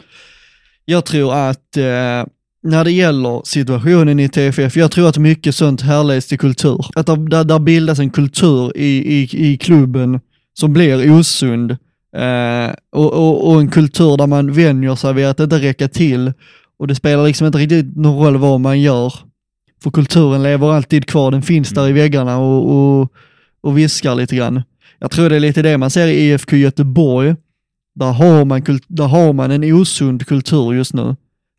Jag tror att eh, när det gäller situationen i TFF, jag tror att mycket sånt härleds till kultur. Att där, där, bildas en kultur i, i, i klubben som blir osund. Eh, och, och, och en kultur där man vänjer sig vid att inte räcka till. Och det spelar liksom inte riktigt någon roll vad man gör. För kulturen lever alltid kvar, den finns där i väggarna och, och, och viskar lite grann. Jag tror det är lite det man ser i IFK Göteborg. Där har man, där har man en osund kultur just nu.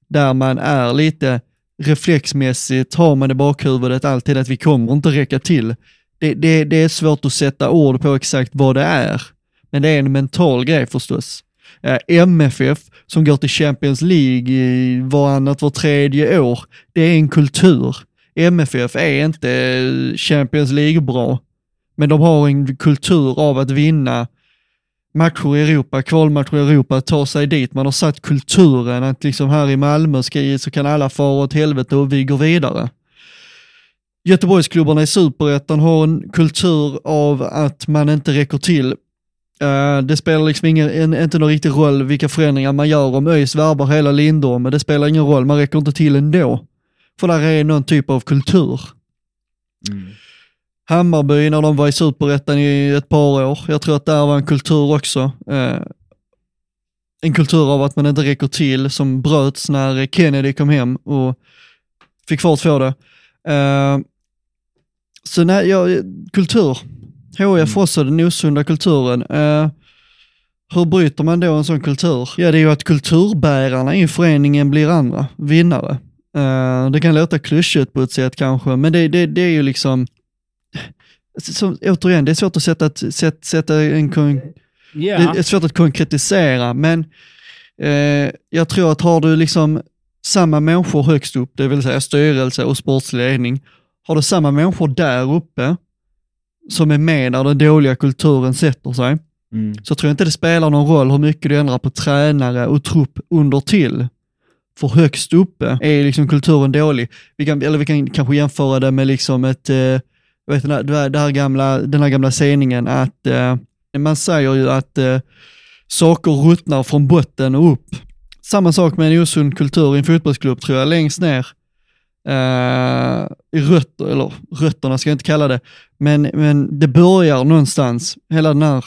Där man är lite reflexmässigt, har man i bakhuvudet alltid att vi kommer inte räcka till. Det, det, det är svårt att sätta ord på exakt vad det är. Men det är en mental grej förstås. Eh, MFF som går till Champions League i varannat, var tredje år, det är en kultur. MFF är inte Champions League bra, men de har en kultur av att vinna matcher i Europa, kvalmatcher i Europa, ta sig dit. Man har satt kulturen att liksom här i Malmö ska, så kan alla fara åt helvete och vi går vidare. Göteborgsklubbarna i superettan har en kultur av att man inte räcker till. Eh, det spelar liksom ingen, en, inte någon riktig roll vilka förändringar man gör. Om ÖIS värvar hela Lindorm, men det spelar ingen roll, man räcker inte till ändå. För där är någon typ av kultur. Mm. Hammarby när de var i superettan i ett par år. Jag tror att där var en kultur också. Eh, en kultur av att man inte räcker till som bröts när Kennedy kom hem och fick fart på det. Eh, så nej, ja, kultur. HF också, den osunda kulturen. Eh, hur bryter man då en sån kultur? Ja, det är ju att kulturbärarna i föreningen blir andra, vinnare. Eh, det kan låta klyschigt på ett sätt kanske, men det, det, det är ju liksom, som, återigen, det är svårt att sätta, ett, sätta, en, kon- Ja. det är svårt att konkretisera, men eh, jag tror att har du liksom samma människor högst upp, det vill säga styrelse och sportsledning, har du samma människor där uppe som är med när den dåliga kulturen sätter sig, Mm. så tror jag inte det spelar någon roll hur mycket du ändrar på tränare och trupp under till. För högst uppe är liksom kulturen dålig. Vi kan, eller vi kan kanske jämföra det med liksom ett, eh, vet, den, här, det här gamla, den här gamla sägningen att eh, man säger ju att eh, saker ruttnar från botten och upp. Samma sak med en osund kultur i en fotbollsklubb tror jag, längst ner. Eh, I rötter, eller rötterna ska jag inte kalla det, men, men det börjar någonstans, hela den här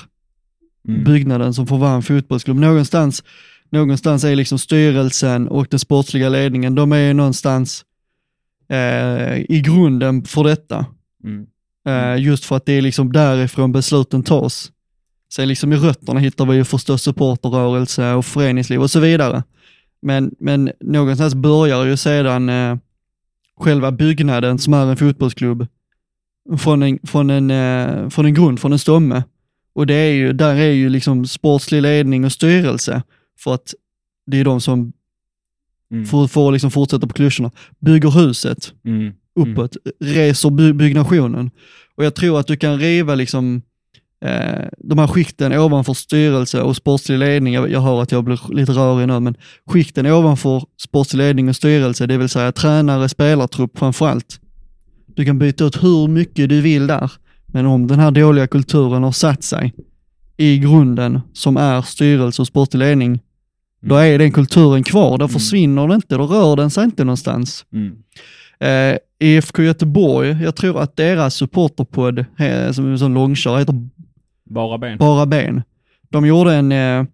Mm. byggnaden som får vara en fotbollsklubb. Någonstans någonstans är liksom styrelsen och den sportsliga ledningen, de är någonstans eh, i grunden för detta. Mm. Eh, just för att det är liksom därifrån besluten tas. Sen liksom i rötterna hittar vi ju förstås supporterrörelse och föreningsliv och så vidare. Men, men någonstans börjar ju sedan eh, själva byggnaden som är en fotbollsklubb från en, från en, eh, från en grund, från en stomme. Och det är ju, där är ju liksom sportslig ledning och styrelse för att det är de som Mm. får, får liksom fortsätta på klyschorna, bygger huset Mm. Uppåt, reser by byggnationen. Och jag tror att du kan riva liksom eh, de här skikten ovanför styrelse och sportslig ledning. Jag, jag hör att jag blir lite rörig nu, men skikten ovanför sportslig ledning och styrelse, det vill säga tränare, spelartrupp framför allt. Du kan byta ut hur mycket du vill där, men om den här dåliga kulturen har satt sig i grunden som är styrelse och sportslig ledning, då är den kulturen kvar. Då försvinner den inte, då rör den sig inte någonstans. Mm. Eh, IFK Göteborg, jag tror att deras supporterpodd, eh, som är en sån långkör, heter Bara ben. Bara Ben. De gjorde en, eh,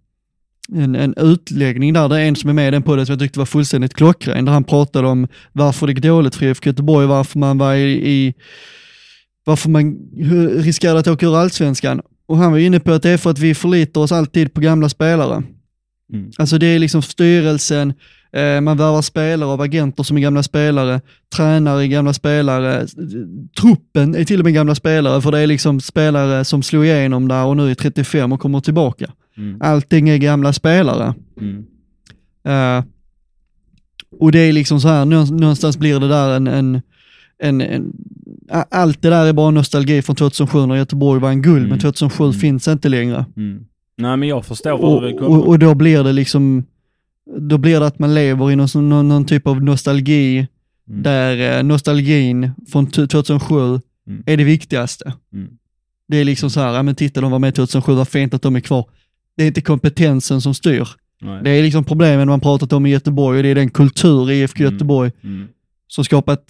en, en utläggning där, det är en som är med i den podden som jag tyckte var fullständigt klockren, där han pratade om varför det gick dåligt för IFK Göteborg, varför man var i, i varför man riskerade att åka ur allsvenskan. Och han var inne på att det är för att vi förlitar oss alltid på gamla spelare. Mm. Alltså det är liksom styrelsen, man värvar spelare av agenter som är gamla spelare, tränare är gamla spelare, truppen är till och med gamla spelare, för det är liksom spelare som slog igenom där och nu är 35 och kommer tillbaka. Mm. Allting är gamla spelare. Mm. Eh, och det är liksom så här, nå- någonstans blir det där en, en, en, en allt det där är bara nostalgi från 2007 när Göteborg var en guld, Mm. men 2007 Mm. finns inte längre. Mm. Nej men jag förstår Och, och, och då blir det liksom, då blir det att man lever i någon, någon, någon typ av nostalgi, Mm. där eh, nostalgin från t- 2007 Mm. är det viktigaste. Mm. Det är liksom så här, ja men titta de var med 2007, vad fint att de är kvar. Det är inte kompetensen som styr. Nej. Det är liksom problemen man pratat om i Göteborg och det är den kultur i IFK Mm. Göteborg Mm. som skapat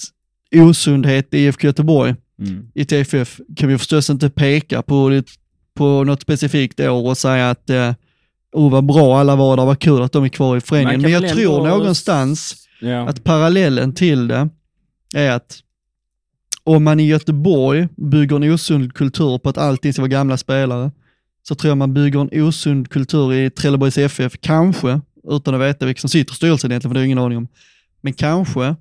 osundhet i IFK Göteborg. Mm. I TFF kan vi förstås inte peka på, på något specifikt år och säga att eh, oh, vad bra alla var där, vad kul att de är kvar i föreningen. Men jag tror någonstans Ja. att parallellen till det är att om man i Göteborg bygger en osund kultur på att allting ska vara gamla spelare, så tror jag man bygger en osund kultur i Trelleborgs FF, kanske, utan att veta vilka som sitter i styrelsen egentligen, för det har jag ingen aning om, men kanske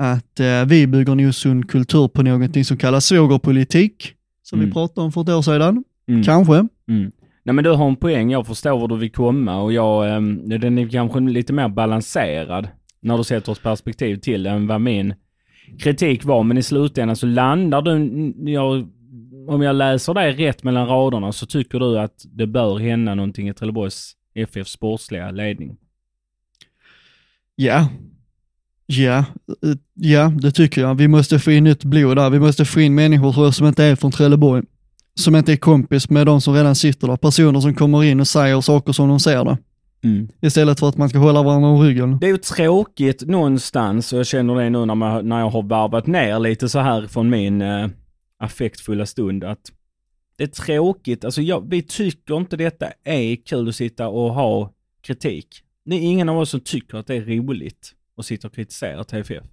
att eh, vi bygger en osund kultur på någonting som kallas svågerpolitik, som Mm. vi pratade om för ett år sedan. Mm. Kanske. Mm. Nej men du har en poäng, jag förstår var du vill komma och jag, eh, den är kanske lite mer balanserad när du sätter oss perspektiv till den än vad min kritik var. Men i slutändan så landar du, jag, om jag läser dig rätt mellan raderna så tycker du att det bör hända någonting i Trelleborgs FF sportsliga ledning. Ja. Ja, eh, ja, det tycker jag. Vi måste få in nytt blod där. Vi måste få in människor som inte är från Trelleborg. Som inte är kompis med de som redan sitter där. Personer som kommer in och säger saker som de ser det. Istället för att man ska hålla varandra om ryggen. Det är ju tråkigt någonstans och jag känner det nu när, man, när jag har varvat ner lite så här från min eh, affektfulla stund att det är tråkigt. Alltså jag, vi tycker inte detta är kul att sitta och ha kritik. Det är ingen av oss som tycker att det är roligt att sitta och kritisera TFF.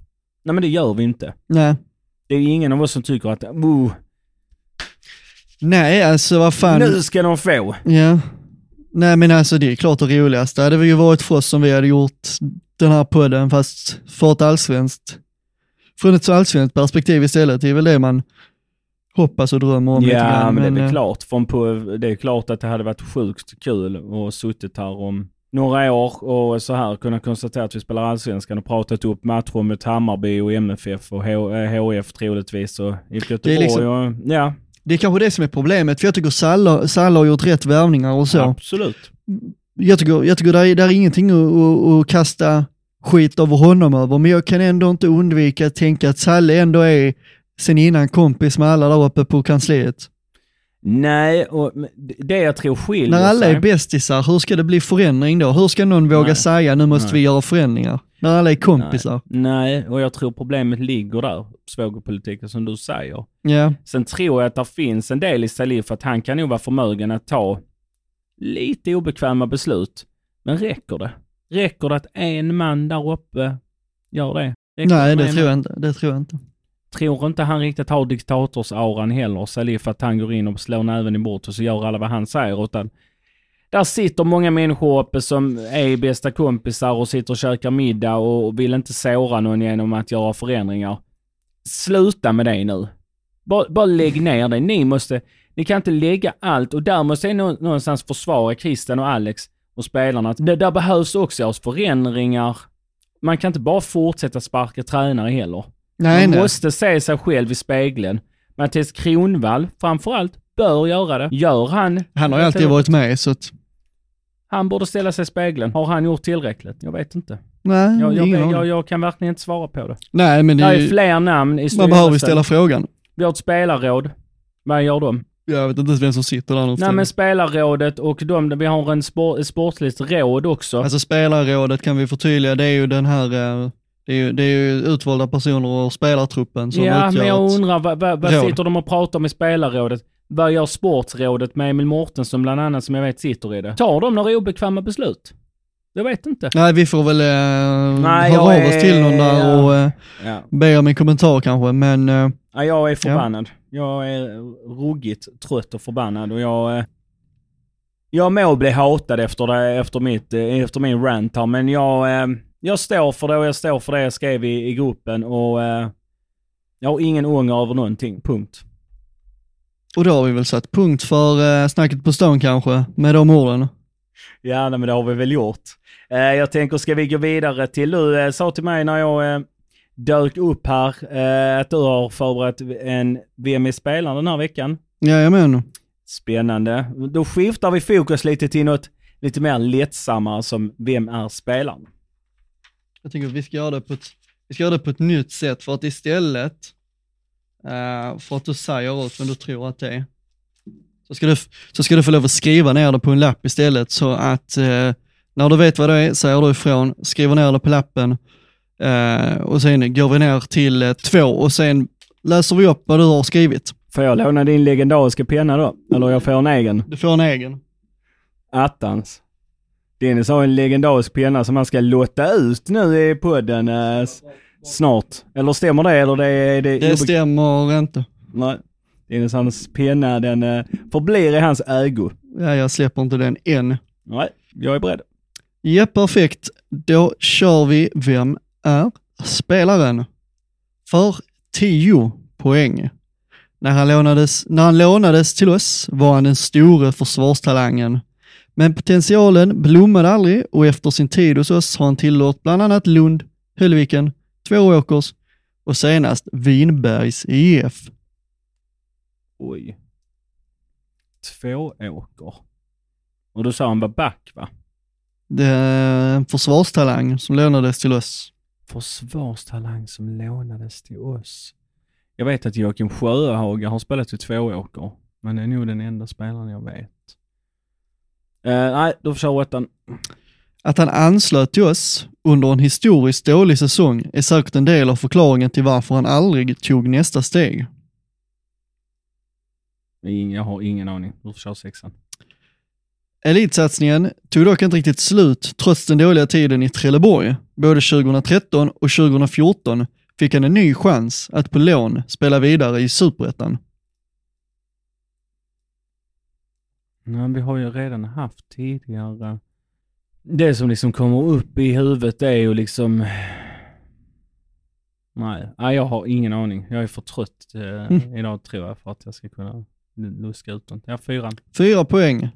Nej men det gör vi inte. Nej. Det är ingen av oss som tycker att oh, Nej, alltså vad fan. nu ska de få. Ja. Nej men alltså det är klart det roligaste hade ju varit för oss om vi hade gjort den här podden fast för ett allsvenskt, från ett allsvenskt perspektiv istället. Det är väl det man hoppas och drömmer om lite Ja grann. men det är väl eh, klart. Från på, det är klart att det hade varit sjukt kul att suttit här om några år och så här kunna konstatera att vi spelar allsvenskan och pratat upp matcher mot Hammarby och MFF och H- eh, HF troligtvis och IFK Det är Göteborg liksom- och ja, Det är kanske det som är problemet, för jag tycker Salla, Salla har gjort rätt värvningar och så. absolut. Jag tycker, jag tycker det, är, det är ingenting att, att, att kasta skit över honom över, men jag kan ändå inte undvika att tänka att Salle ändå är sen innan kompis med alla där uppe på kansliet. Nej, och det jag tror skiljer När alla är bästisar, hur ska det bli förändring då? Hur ska någon våga Nej. säga nu måste Nej. vi göra förändringar? När alla är kompisar. Nej, och jag tror problemet ligger där, svågerpolitiken som du säger. Ja, Sen tror jag att det finns en del i Salif att han kan nog vara förmögen att ta lite obekväma beslut. Men räcker det? Räcker det att en man där uppe gör det? Räcker Nej, det en tror jag inte. Det tror jag inte tror inte han riktigt har diktatorsaran heller, Salif, att han går in och slår näven i bordet och så gör alla vad han säger, utan där sitter många människor uppe som är bästa kompisar och sitter och käkar middag och vill inte såra någon genom att göra förändringar. Sluta med det nu. Bara, bara lägg ner det. Ni måste, ni kan inte lägga allt och där måste jag någonstans försvara Christian och Alex och spelarna. Det där behövs också göras förändringar. Man kan inte bara fortsätta sparka tränare heller. Nej, Man nej. måste se sig själv i spegeln. Mattias Kronvall, framförallt, bör göra det. Gör han... Han har ju alltid varit med, så att... Han borde ställa sig i spegeln. Har han gjort tillräckligt? Jag vet inte. Nej, Jag, jag, jag, jag, kan verkligen inte svara på det. Nej, men det Det är ju... fler namn i Man behöver styrelsen. ställa frågan. Vi har ett spelarråd. Vad gör de? Jag vet inte ens vem som sitter där Nej men spelarrådet och de, vi har en sport, ett sportsligt råd också. Alltså spelarrådet kan vi förtydliga, det är ju den här... eh, Det är ju, det är ju utvalda personer och spelartruppen som ja, men jag undrar vad, vad, vad sitter de och pratar i spelarrådet? Vad gör sportsrådet med Emil Mårtensson bland annat som jag vet sitter i det? Tar de några obekväma beslut? Jag vet inte. Nej, vi får väl eh, Nej, höra av oss är- till någon där ja. och eh, Ja. be om en kommentar kanske, men eh, Ja, jag är förbannad. Jag är ruggigt trött och förbannad och jag... eh, Jag må bli hatad efter, det, efter, mitt, eh, efter min rant här, men jag, eh, jag står för det och jag står för det jag skrev i, i gruppen och eh, jag har ingen ånger över någonting. Punkt. och då har vi väl satt punkt för eh, snacket på stan kanske, med de orden. Ja, nej, men det har vi väl gjort. Eh, jag tänker, ska vi gå vidare till, du eh, sa till mig när jag eh, dök upp här eh, att du har förberett en VM i spelaren den här veckan. Jajamän. Spännande. Då skiftar vi fokus lite till något lite mer lättsammare som Vem är spelaren? Jag tycker att vi ska göra det på ett, vi ska göra det på ett nytt sätt för att istället eh, för att du säger ut vem du tror att det är, så ska, du, så ska du få lov att skriva ner det på en lapp istället så att eh, när du vet vad det är säger du ifrån, skriver ner det på lappen eh, och sen går vi ner till två och sen läser vi upp vad du har skrivit. Får jag låna din legendariska penna då? Eller jag får en egen? Du får en egen. Attans. Dennis har en legendarisk penna som han ska lotta ut nu i podden eh, snart. Eller stämmer det? Eller det, är- det, Det stämmer inte. Nej. Dennis hans penna den eh, förblir i hans ägo. Ja, jag släpper inte den än. Nej, jag är beredd. Ja, perfekt. Då kör vi Vem är spelaren? För 10 poäng. När han, lånades, när han lånades till oss var han den store försvarstalangen. Men potentialen blommade aldrig och efter sin tid hos oss har han tillhört bland annat Lund, Höllviken, Tvååkers och senast Vinbergs IF. Oj. Två åker. Och du sa han var back va? Det är en försvarstalang som lånades till oss. Försvarstalang som lånades till oss. Jag vet att Joakim Sjöhaga har spelat i Tvååker. Men det är nog den enda spelaren jag vet. Eh, nej, då får köra ettan. Att han anslöt till oss under en historiskt dålig säsong är säkert en del av förklaringen till varför han aldrig tog nästa steg. Jag har ingen aning. Du får köra sexan. Elitsatsningen tog dock inte riktigt slut trots den dåliga tiden i Trelleborg. Både 2013 och 2014 fick han en ny chans att på lån spela vidare i Superettan. Nej, vi har ju redan haft tidigare. Det som liksom kommer upp i huvudet är ju liksom... Nej, nej jag har ingen aning. Jag är för trött eh, Mm. idag tror jag för att jag ska kunna luska ut den. Ja, fyran. Fyra poäng.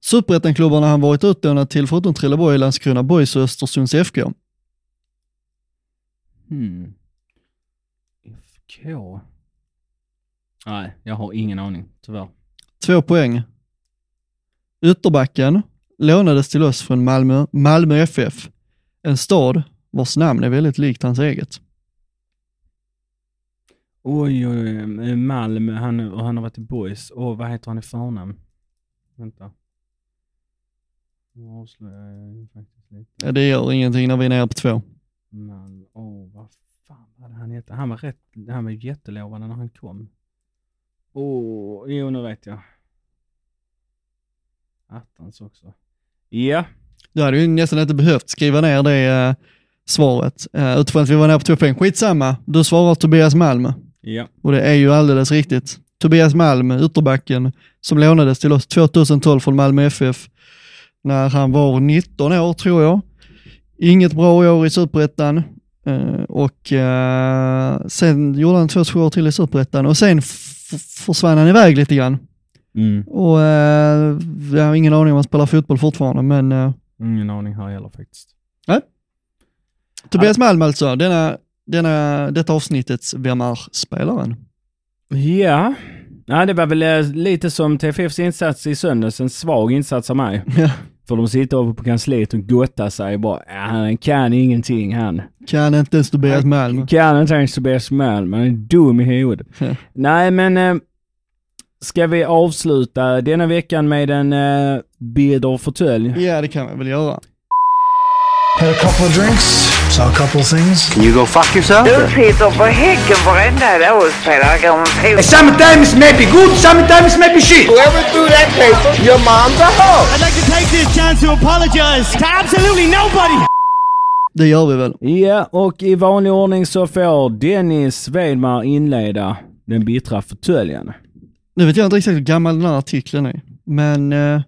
Superettan-klubbarna han varit utlånad till förutom Trelleborg, Landskrona Boys och Östersunds FK. Hmm. FK? Nej, jag har ingen aning tyvärr. Två poäng. Ytterbacken lånades till oss från Malmö, Malmö FF, en stad vars namn är väldigt likt hans eget. Oj, oj, oj. eh, Malmö, han, och han har varit i Boys. Åh, vad heter han i förnamn? Vänta. Nu avslöjar jag faktiskt lite. Ja, det gör ingenting när vi är nere på två. Malmö, åh vad fan var det han hette? Han var rätt, han var jättelovande när han kom. Åh, jo nu vet jag. Attans också. Ja, Du hade ju nästan inte behövt skriva ner det eh, svaret eh, utifrån att vi var nära på två poäng. Skitsamma, du svarar Tobias Malm. Ja. Och det är ju alldeles riktigt. Tobias Malm, ytterbacken, som lånades till oss 2012 från Malmö FF när han var 19 år tror jag. Inget bra år i Superettan eh, och eh, sen gjorde han två, år till i Superettan och sen försvann han iväg lite grann. Mm. Och eh, jag har ingen aning om han spelar fotboll fortfarande men eh, Ingen aning här heller faktiskt. Tobias Malm alltså, denna, denna, detta avsnittets Vem är spelaren? Ja. ja, det var väl eh, lite som TFFs insats i söndags, en svag insats av mig. Ja. För de sitter uppe på kansliet och gottar sig bara, han kan ingenting han. Kan inte ens Tobias Malm. Kan inte ens Tobias Malm, han är dum i huvudet. Ja. Nej men, eh, ska vi avsluta denna veckan med en eh, bieder fåtölj? Ja, det kan man väl göra. Had a couple of drinks, saw a couple of things. Can you go fuck yourself? Du sitter på häcken varenda dag och spelar gammal Sometimes maybe good, sometimes maybe shit. Whoever threw that paper, your mom's a hoe. I'd like to take this chance to apologize to absolutely nobody. Det gör vi väl. Ja, och i vanlig ordning så får Dennis Wedmar inleda den bittra fåtöljen. Nu vet jag inte exakt hur gammal den här artikeln är, men eh,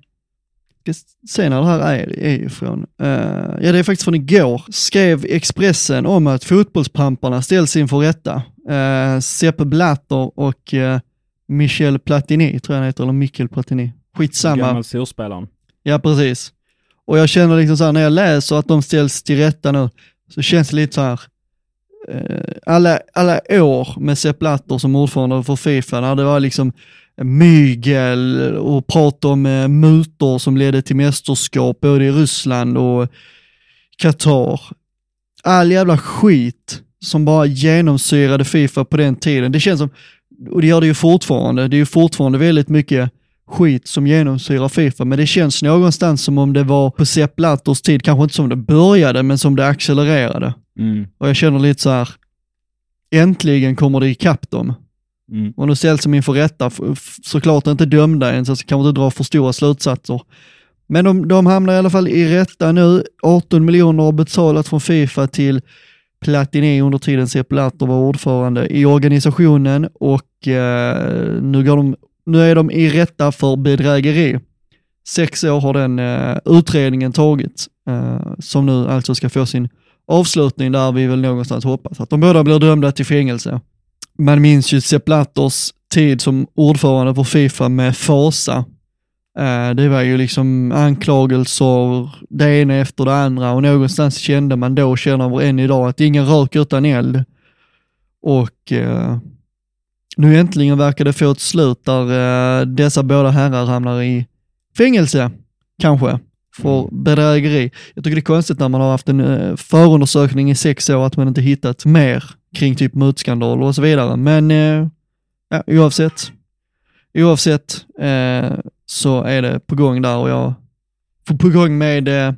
se när det här är, är ifrån. Eh, ja, det är faktiskt från igår. Skrev Expressen om att fotbollspamparna ställs inför rätta. Eh, Sepp Blatter och eh, Michel Platini, tror jag han heter, eller Mikkel Platini. Skitsamma. Gammal storspelaren. Ja, precis. Och jag känner liksom så här, när jag läser att de ställs till rätta nu, så känns det lite så här, Eh, alla, alla år med Sepp Blatter som ordförande för Fifa, när det var liksom mygel och prat om eh, mutor som ledde till mästerskap både i Ryssland och Qatar. All jävla skit som bara genomsyrade Fifa på den tiden. Det känns som, och det gör det ju fortfarande, det är ju fortfarande väldigt mycket skit som genomsyrar Fifa, men det känns någonstans som om det var på Sepp Blatters tid, kanske inte som det började, men som det accelererade. Mm. Och jag känner lite så här, äntligen kommer det ikapp dem. Mm. Och nu ställs de inför rätta, såklart inte dömda än, så jag kan inte dra för stora slutsatser. Men de, de hamnar i alla fall i rätta nu. 18 miljoner har betalat från Fifa till Platini under tiden Sepp Blatter var ordförande i organisationen och eh, nu, går de, nu är de i rätta för bedrägeri. Sex år har den eh, utredningen tagit, eh, som nu alltså ska få sin avslutning där vi väl någonstans hoppas att de båda blir dömda till fängelse. Man minns ju Sepp Blatters tid som ordförande för Fifa med fasa. Eh, det var ju liksom anklagelser, det ena efter det andra och någonstans kände man då, känner man än idag, att ingen rök utan eld. Och eh, nu äntligen verkar det få ett slut där eh, dessa båda herrar hamnar i fängelse, kanske, för bedrägeri. Jag tycker det är konstigt när man har haft en eh, förundersökning i sex år att man inte hittat mer kring typ mutskandaler och så vidare. Men eh, ja, oavsett, oavsett eh, så är det på gång där och jag, på gång med eh,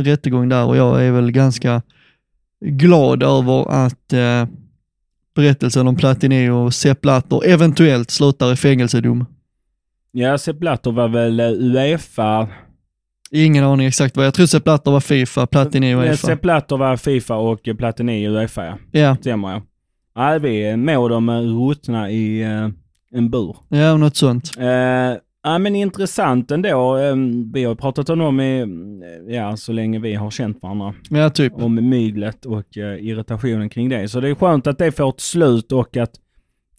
rättegång där och jag är väl ganska glad över att eh, berättelsen om Platini och Sepp Blatter eventuellt slutar i fängelsedom. Ja, Sepp Blatter var väl eh, Uefa. Ingen aning exakt vad, jag tror Sepp Blatter var Fifa, Platini och Uefa. Sepp Blatter var Fifa och Platini Uefa ja. Ja, Stämmer ja. Ja, vi må dem eh, ruttna i eh, en bur. ja, något sånt. Eh, ja men intressant ändå. Eh, vi har pratat om dem i, eh, ja så länge vi har känt varandra. Ja, typ. Om myglet och eh, irritationen kring det. Så det är skönt att det får ett slut och att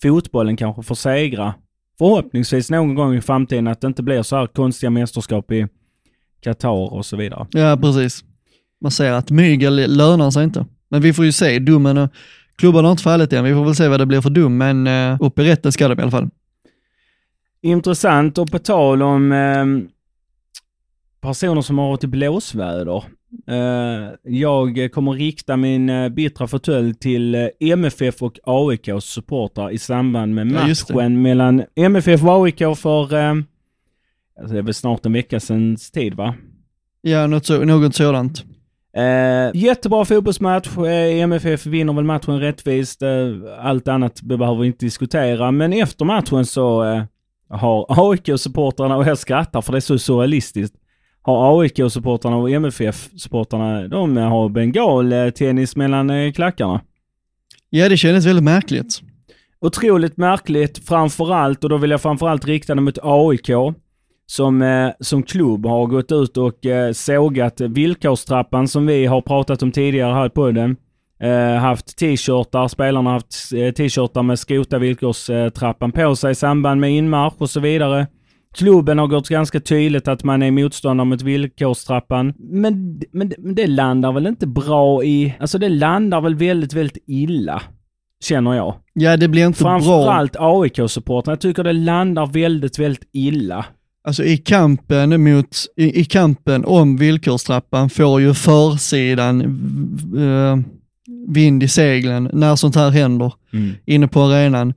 fotbollen kanske får segra. Förhoppningsvis någon gång i framtiden att det inte blir så här konstiga mästerskap i Qatar och så vidare. Ja, precis. Man ser att mygel lönar sig inte. Men vi får ju se, domen och klubban har inte fallit än. Vi får väl se vad det blir för dom, men uh, upp i rätten ska de i alla fall. Intressant och på tal om eh, personer som har varit i blåsväder. Eh, jag kommer rikta min eh, bittra fåtölj till eh, MFF och AIKs supportrar i samband med Ja, matchen mellan MFF och AIK för, eh, alltså det är väl snart en vecka sedan tid va? Ja, något, så, något sådant. Eh, jättebra fotbollsmatch. Eh, MFF vinner väl matchen rättvist. Eh, allt annat behöver vi inte diskutera. Men efter matchen så eh, har AIK-supportrarna, och jag skrattar för det är så surrealistiskt, har AIK-supportrarna och MFF-supportrarna, de har bengal-tennis mellan eh, klackarna. Ja, det kändes väldigt märkligt. Otroligt märkligt, framförallt, och då vill jag framförallt rikta det mot AIK, som, eh, som klubb har gått ut och eh, sågat villkorstrappan som vi har pratat om tidigare här på den. Eh, haft t-shirtar, spelarna har haft eh, t-shirtar med skrota villkorstrappan på sig i samband med inmarsch och så vidare. Klubben har gått ganska tydligt att man är motståndare mot villkorstrappan. Men, men, men det landar väl inte bra i... Alltså det landar väl väldigt, väldigt illa. Känner jag. Ja, det blir inte bra. Framförallt AIK-supportrarna. Jag tycker det landar väldigt, väldigt illa. Alltså i kampen mot, i, i kampen om villkorstrappan får ju försidan eh, vind i seglen när sånt här händer Mm. inne på arenan.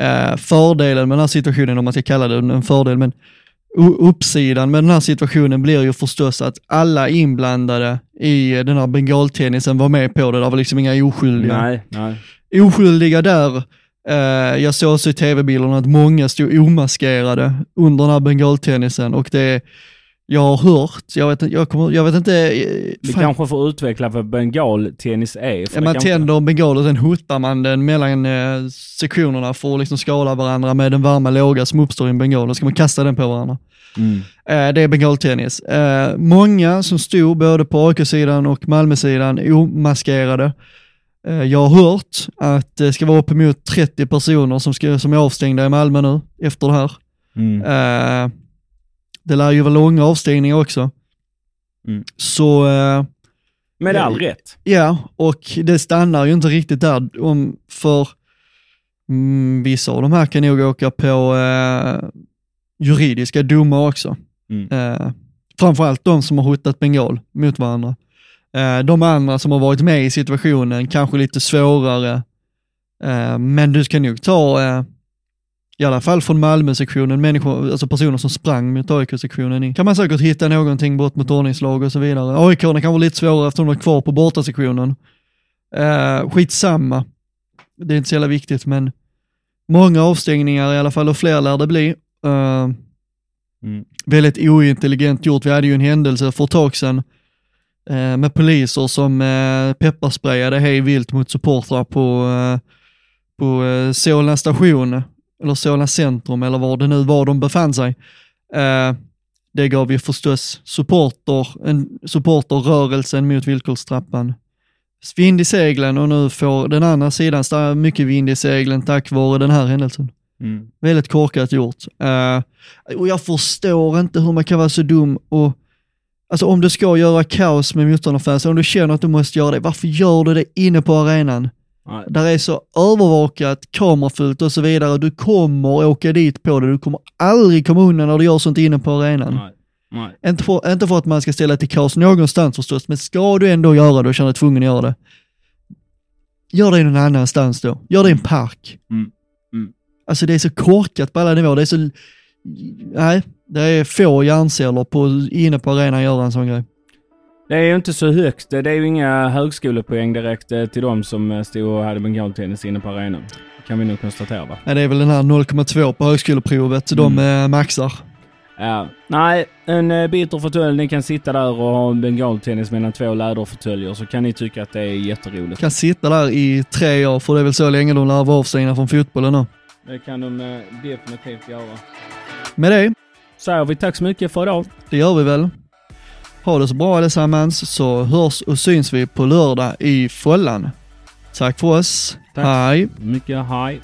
Eh, fördelen med den här situationen, om man ska kalla det en fördel, men uppsidan med den här situationen blir ju förstås att alla inblandade i den här bengaltennisen var med på det. Det var liksom inga oskyldiga. Nej, nej. Oskyldiga där. Eh, jag såg också i tv-bilderna att många stod omaskerade under den här bengaltennisen och det jag har hört, jag vet, jag kommer, jag vet inte, eh, Vi fan, kanske får utveckla vad bengaltennis är. Ja, man kanske- tänder en bengal och sen hotar man den mellan eh, sektionerna för att liksom skada varandra med den varma låga som uppstår i en bengal. Då ska man kasta den på varandra. Mm. Eh, det är bengaltennis. Eh, många som stod både på AIK-sidan och Malmö-sidan omaskerade. Eh, jag har hört att det ska vara uppemot 30 personer som, ska, som är avstängda i Malmö nu efter det här. Mm. Eh, det lär ju vara långa avstängningar också. Mm. Så eh, Med all rätt. Ja, och det stannar ju inte riktigt där. Om, för mm, vissa av de här kan nog åka på eh, juridiska domar också. Mm. Eh, framförallt de som har hotat bengal mot varandra. Eh, de andra som har varit med i situationen, kanske lite svårare. Eh, men du ska nog ta, eh, i alla fall från Malmö-sektionen, människor, alltså personer som sprang mot AIK-sektionen. Kan man säkert hitta någonting, brott mot ordningslag och så vidare. AIK kan vara lite svårare eftersom de är kvar på bortasektionen. Eh, skitsamma. Det är inte så jävla viktigt, men många avstängningar i alla fall och fler lär det bli. Eh, Mm. Väldigt ointelligent gjort. Vi hade ju en händelse för ett tag sedan med poliser som eh, pepparsprayade hej vilt mot supportrar på, eh, på eh, Solna station, eller Solna centrum, eller var det nu var de befann sig. Eh, det gav ju förstås supporter, en supporterrörelsen mot villkorstrappan vind i seglen och nu får den andra sidan mycket vind i seglen tack vare den här händelsen. Mm. Väldigt korkat gjort. Eh, och jag förstår inte hur man kan vara så dum och Alltså om du ska göra kaos med motståndarfans, om du känner att du måste göra det, varför gör du det inne på arenan? Nej. Där är så övervakat, kamerafullt och så vidare. Du kommer åka dit på det. Du kommer aldrig komma undan när du gör sånt inne på arenan. Nej. Nej. Inte för, inte för att man ska ställa till kaos någonstans förstås, men ska du ändå göra det och känna dig tvungen att göra det, gör det någon annanstans då. Gör det i en park. Mm. Mm. Alltså det är så korkat på alla nivåer. Det är så... Nej, det är få hjärnceller på, inne på arenan göra en sån grej. Det är ju inte så högt. Det är ju inga högskolepoäng direkt eh, till de som eh, stod och hade bengaltennis inne på arenan. Kan vi nog konstatera va? Nej, det är väl den här 0,2 på högskoleprovet de Mm. eh, maxar. Ja. Nej, en bitter fåtölj. Ni kan sitta där och ha en bengaltennis mellan två läderfåtöljer så kan ni tycka att det är jätteroligt. Kan sitta där i tre år, för det är väl så länge de lär vara avstängda från fotbollen nu. Det kan de definitivt göra. Med det, Säger vi tack så mycket för idag. det gör vi väl. Ha det så bra allesammans, så hörs och syns vi på lördag i Follan. Tack för oss. Tack. Hej. Mycket hej.